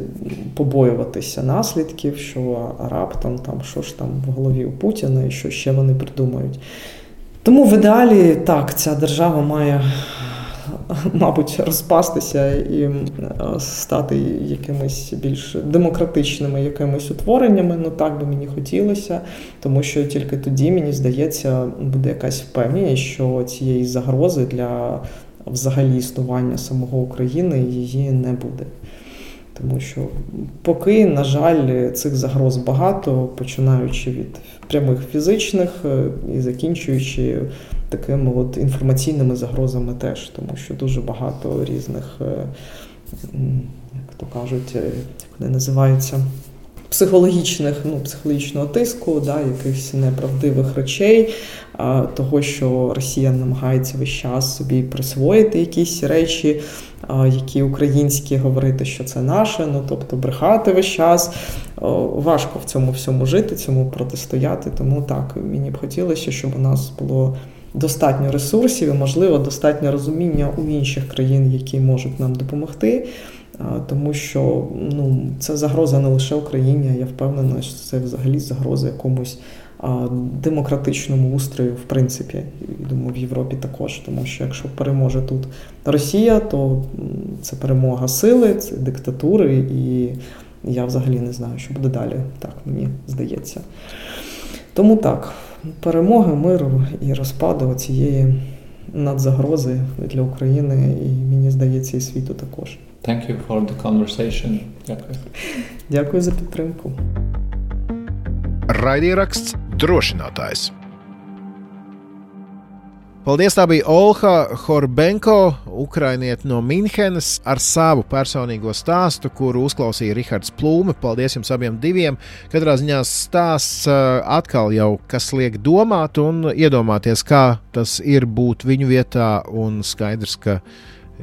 побоюватися наслідків, що раптом там що ж там в голові у Путіна і що ще вони придумають. Тому в ідеалі так, ця держава має мабуть, розпастися і е, стати якимись більш демократичними якимись утвореннями. Ну так би мені хотілося, тому що тільки тоді, мені здається, буде якась впевненість, що цієї загрози для взагалі існування самого України її не буде. Тому що поки, на жаль, цих загроз багато, починаючи від прямих фізичних е, і закінчуючи такими от інформаційними загрозами теж, тому що дуже багато різних, е, як то кажуть, е, як вони називаються, психологічних, ну, психологічного тиску, да, якихось неправдивих речей, того, що Росія намагається весь час собі присвоїти якісь речі, які українські говорити, що це наше, ну тобто брехати весь час. Важко в цьому всьому жити, цьому протистояти. Тому так, мені б хотілося, щоб у нас було достатньо ресурсів і, можливо, достатньо розуміння у інших країн, які можуть нам допомогти. Тому що ну, це загроза не лише Україні, я впевнена, що це взагалі загроза якомусь демократичному устрою, в принципі, і думаю, в Європі також. Тому що якщо переможе тут Росія, то це перемога сили, це диктатури, і я взагалі не знаю, що буде далі. Так мені здається. Тому так, перемоги, миру і розпаду цієї надзагрози для України, і мені здається, і світу також. Thank you for the conversation. Дякую. Дякую за підтримку. Raidieraksts drošinātājs. Paldies, tā bija Olha Horbenko, ukrainiete no Minhenes, ar savu personīgo stāstu, kuru uzklausīja Rihards Plūme. Paldies jums abiem diviem. Katrā ziņā stāsts atkal jau kas liek domāt un iedomāties, kā tas ir būt viņu vietā, un skaidrs, ka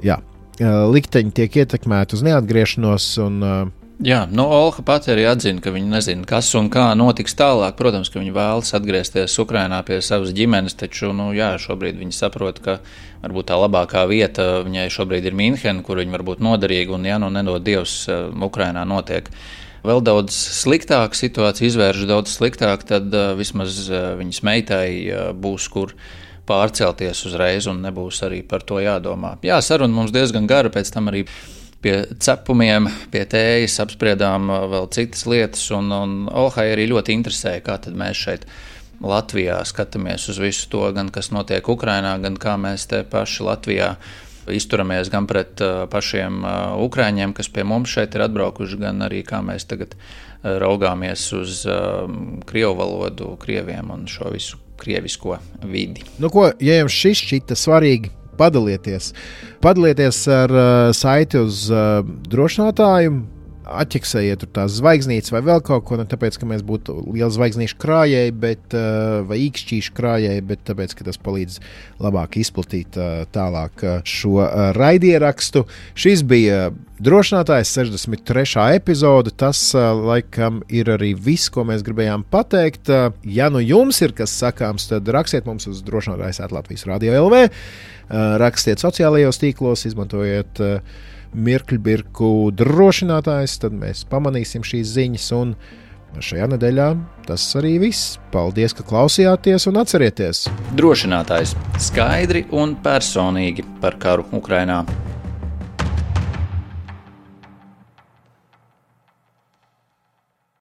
jā, likteņi tiek ietekmēti uz neatgriešanos. Un, uh, Jā, nu, Olha pati arī atzina, ka viņa nezina, kas un kā notiks tālāk. Protams, ka viņa vēlas atgriezties Ukrajinā pie savas ģimenes, taču nu, jā, šobrīd viņa saprot, ka varbūt tā labākā vieta viņai šobrīd ir Mīnhena, kur viņa var būt noderīga. Un, ja nu nedod Dievs, eh, Ukrajinā notiek vēl daudz sliktāka situācija, izvērš daudz sliktāk, tad uh, vismaz uh, viņas meitai uh, būs kur pārcelties uzreiz un nebūs arī par to jādomā. Jā, saruna mums diezgan gara, pēc tam arī pie cepumiem, pie tējas apspriedām uh, vēl citas lietas. Un, un Olhai arī ļoti interesēja, kā mēs šeit Latvijā skatāmies uz visu to, gan kas notiek Ukrajinā, gan kā mēs te paši Latvijā izturamies gan pret uh, pašiem uh, ukrāņiem, kas pie mums šeit ir atbraukuši, gan arī kā mēs tagad raugāmies uz krievu valodu, krieviem un šo visu krievisko vidi. Nu, ko, ja jums šis šķita svarīgi, padalieties. Padalieties ar uh, saiti uz uh, drošinātāju. Atķeksējiet tās zvaigznītes vai vēl kaut ko, ne tāpēc, ka mēs būtu lieli zvaigznīšu krājēji, bet, uh, vai īkšķīšu krājēji, bet tāpēc, ka tas palīdz labāk izplatīt uh, tālāk uh, šo uh, raidierakstu. Šis bija drošinātājs 63. epizode. Tas, uh, laikam, ir arī viss, ko mēs gribējām pateikt. Uh, ja nu jums ir kas sakāms, tad rakstiet mums uz drošinātājs Latvijas Radio LV. Eh, rakstiet sociālajos tīklos, izmantojiet eh, mirkļu drošinātājus, tad mēs pamanīsim šīs ziņas. Un šajā nedēļā tas arī viss. Paldies, ka klausījāties un atcerieties! Drošinātājs skaidri un personīgi par karu Ukrajinā.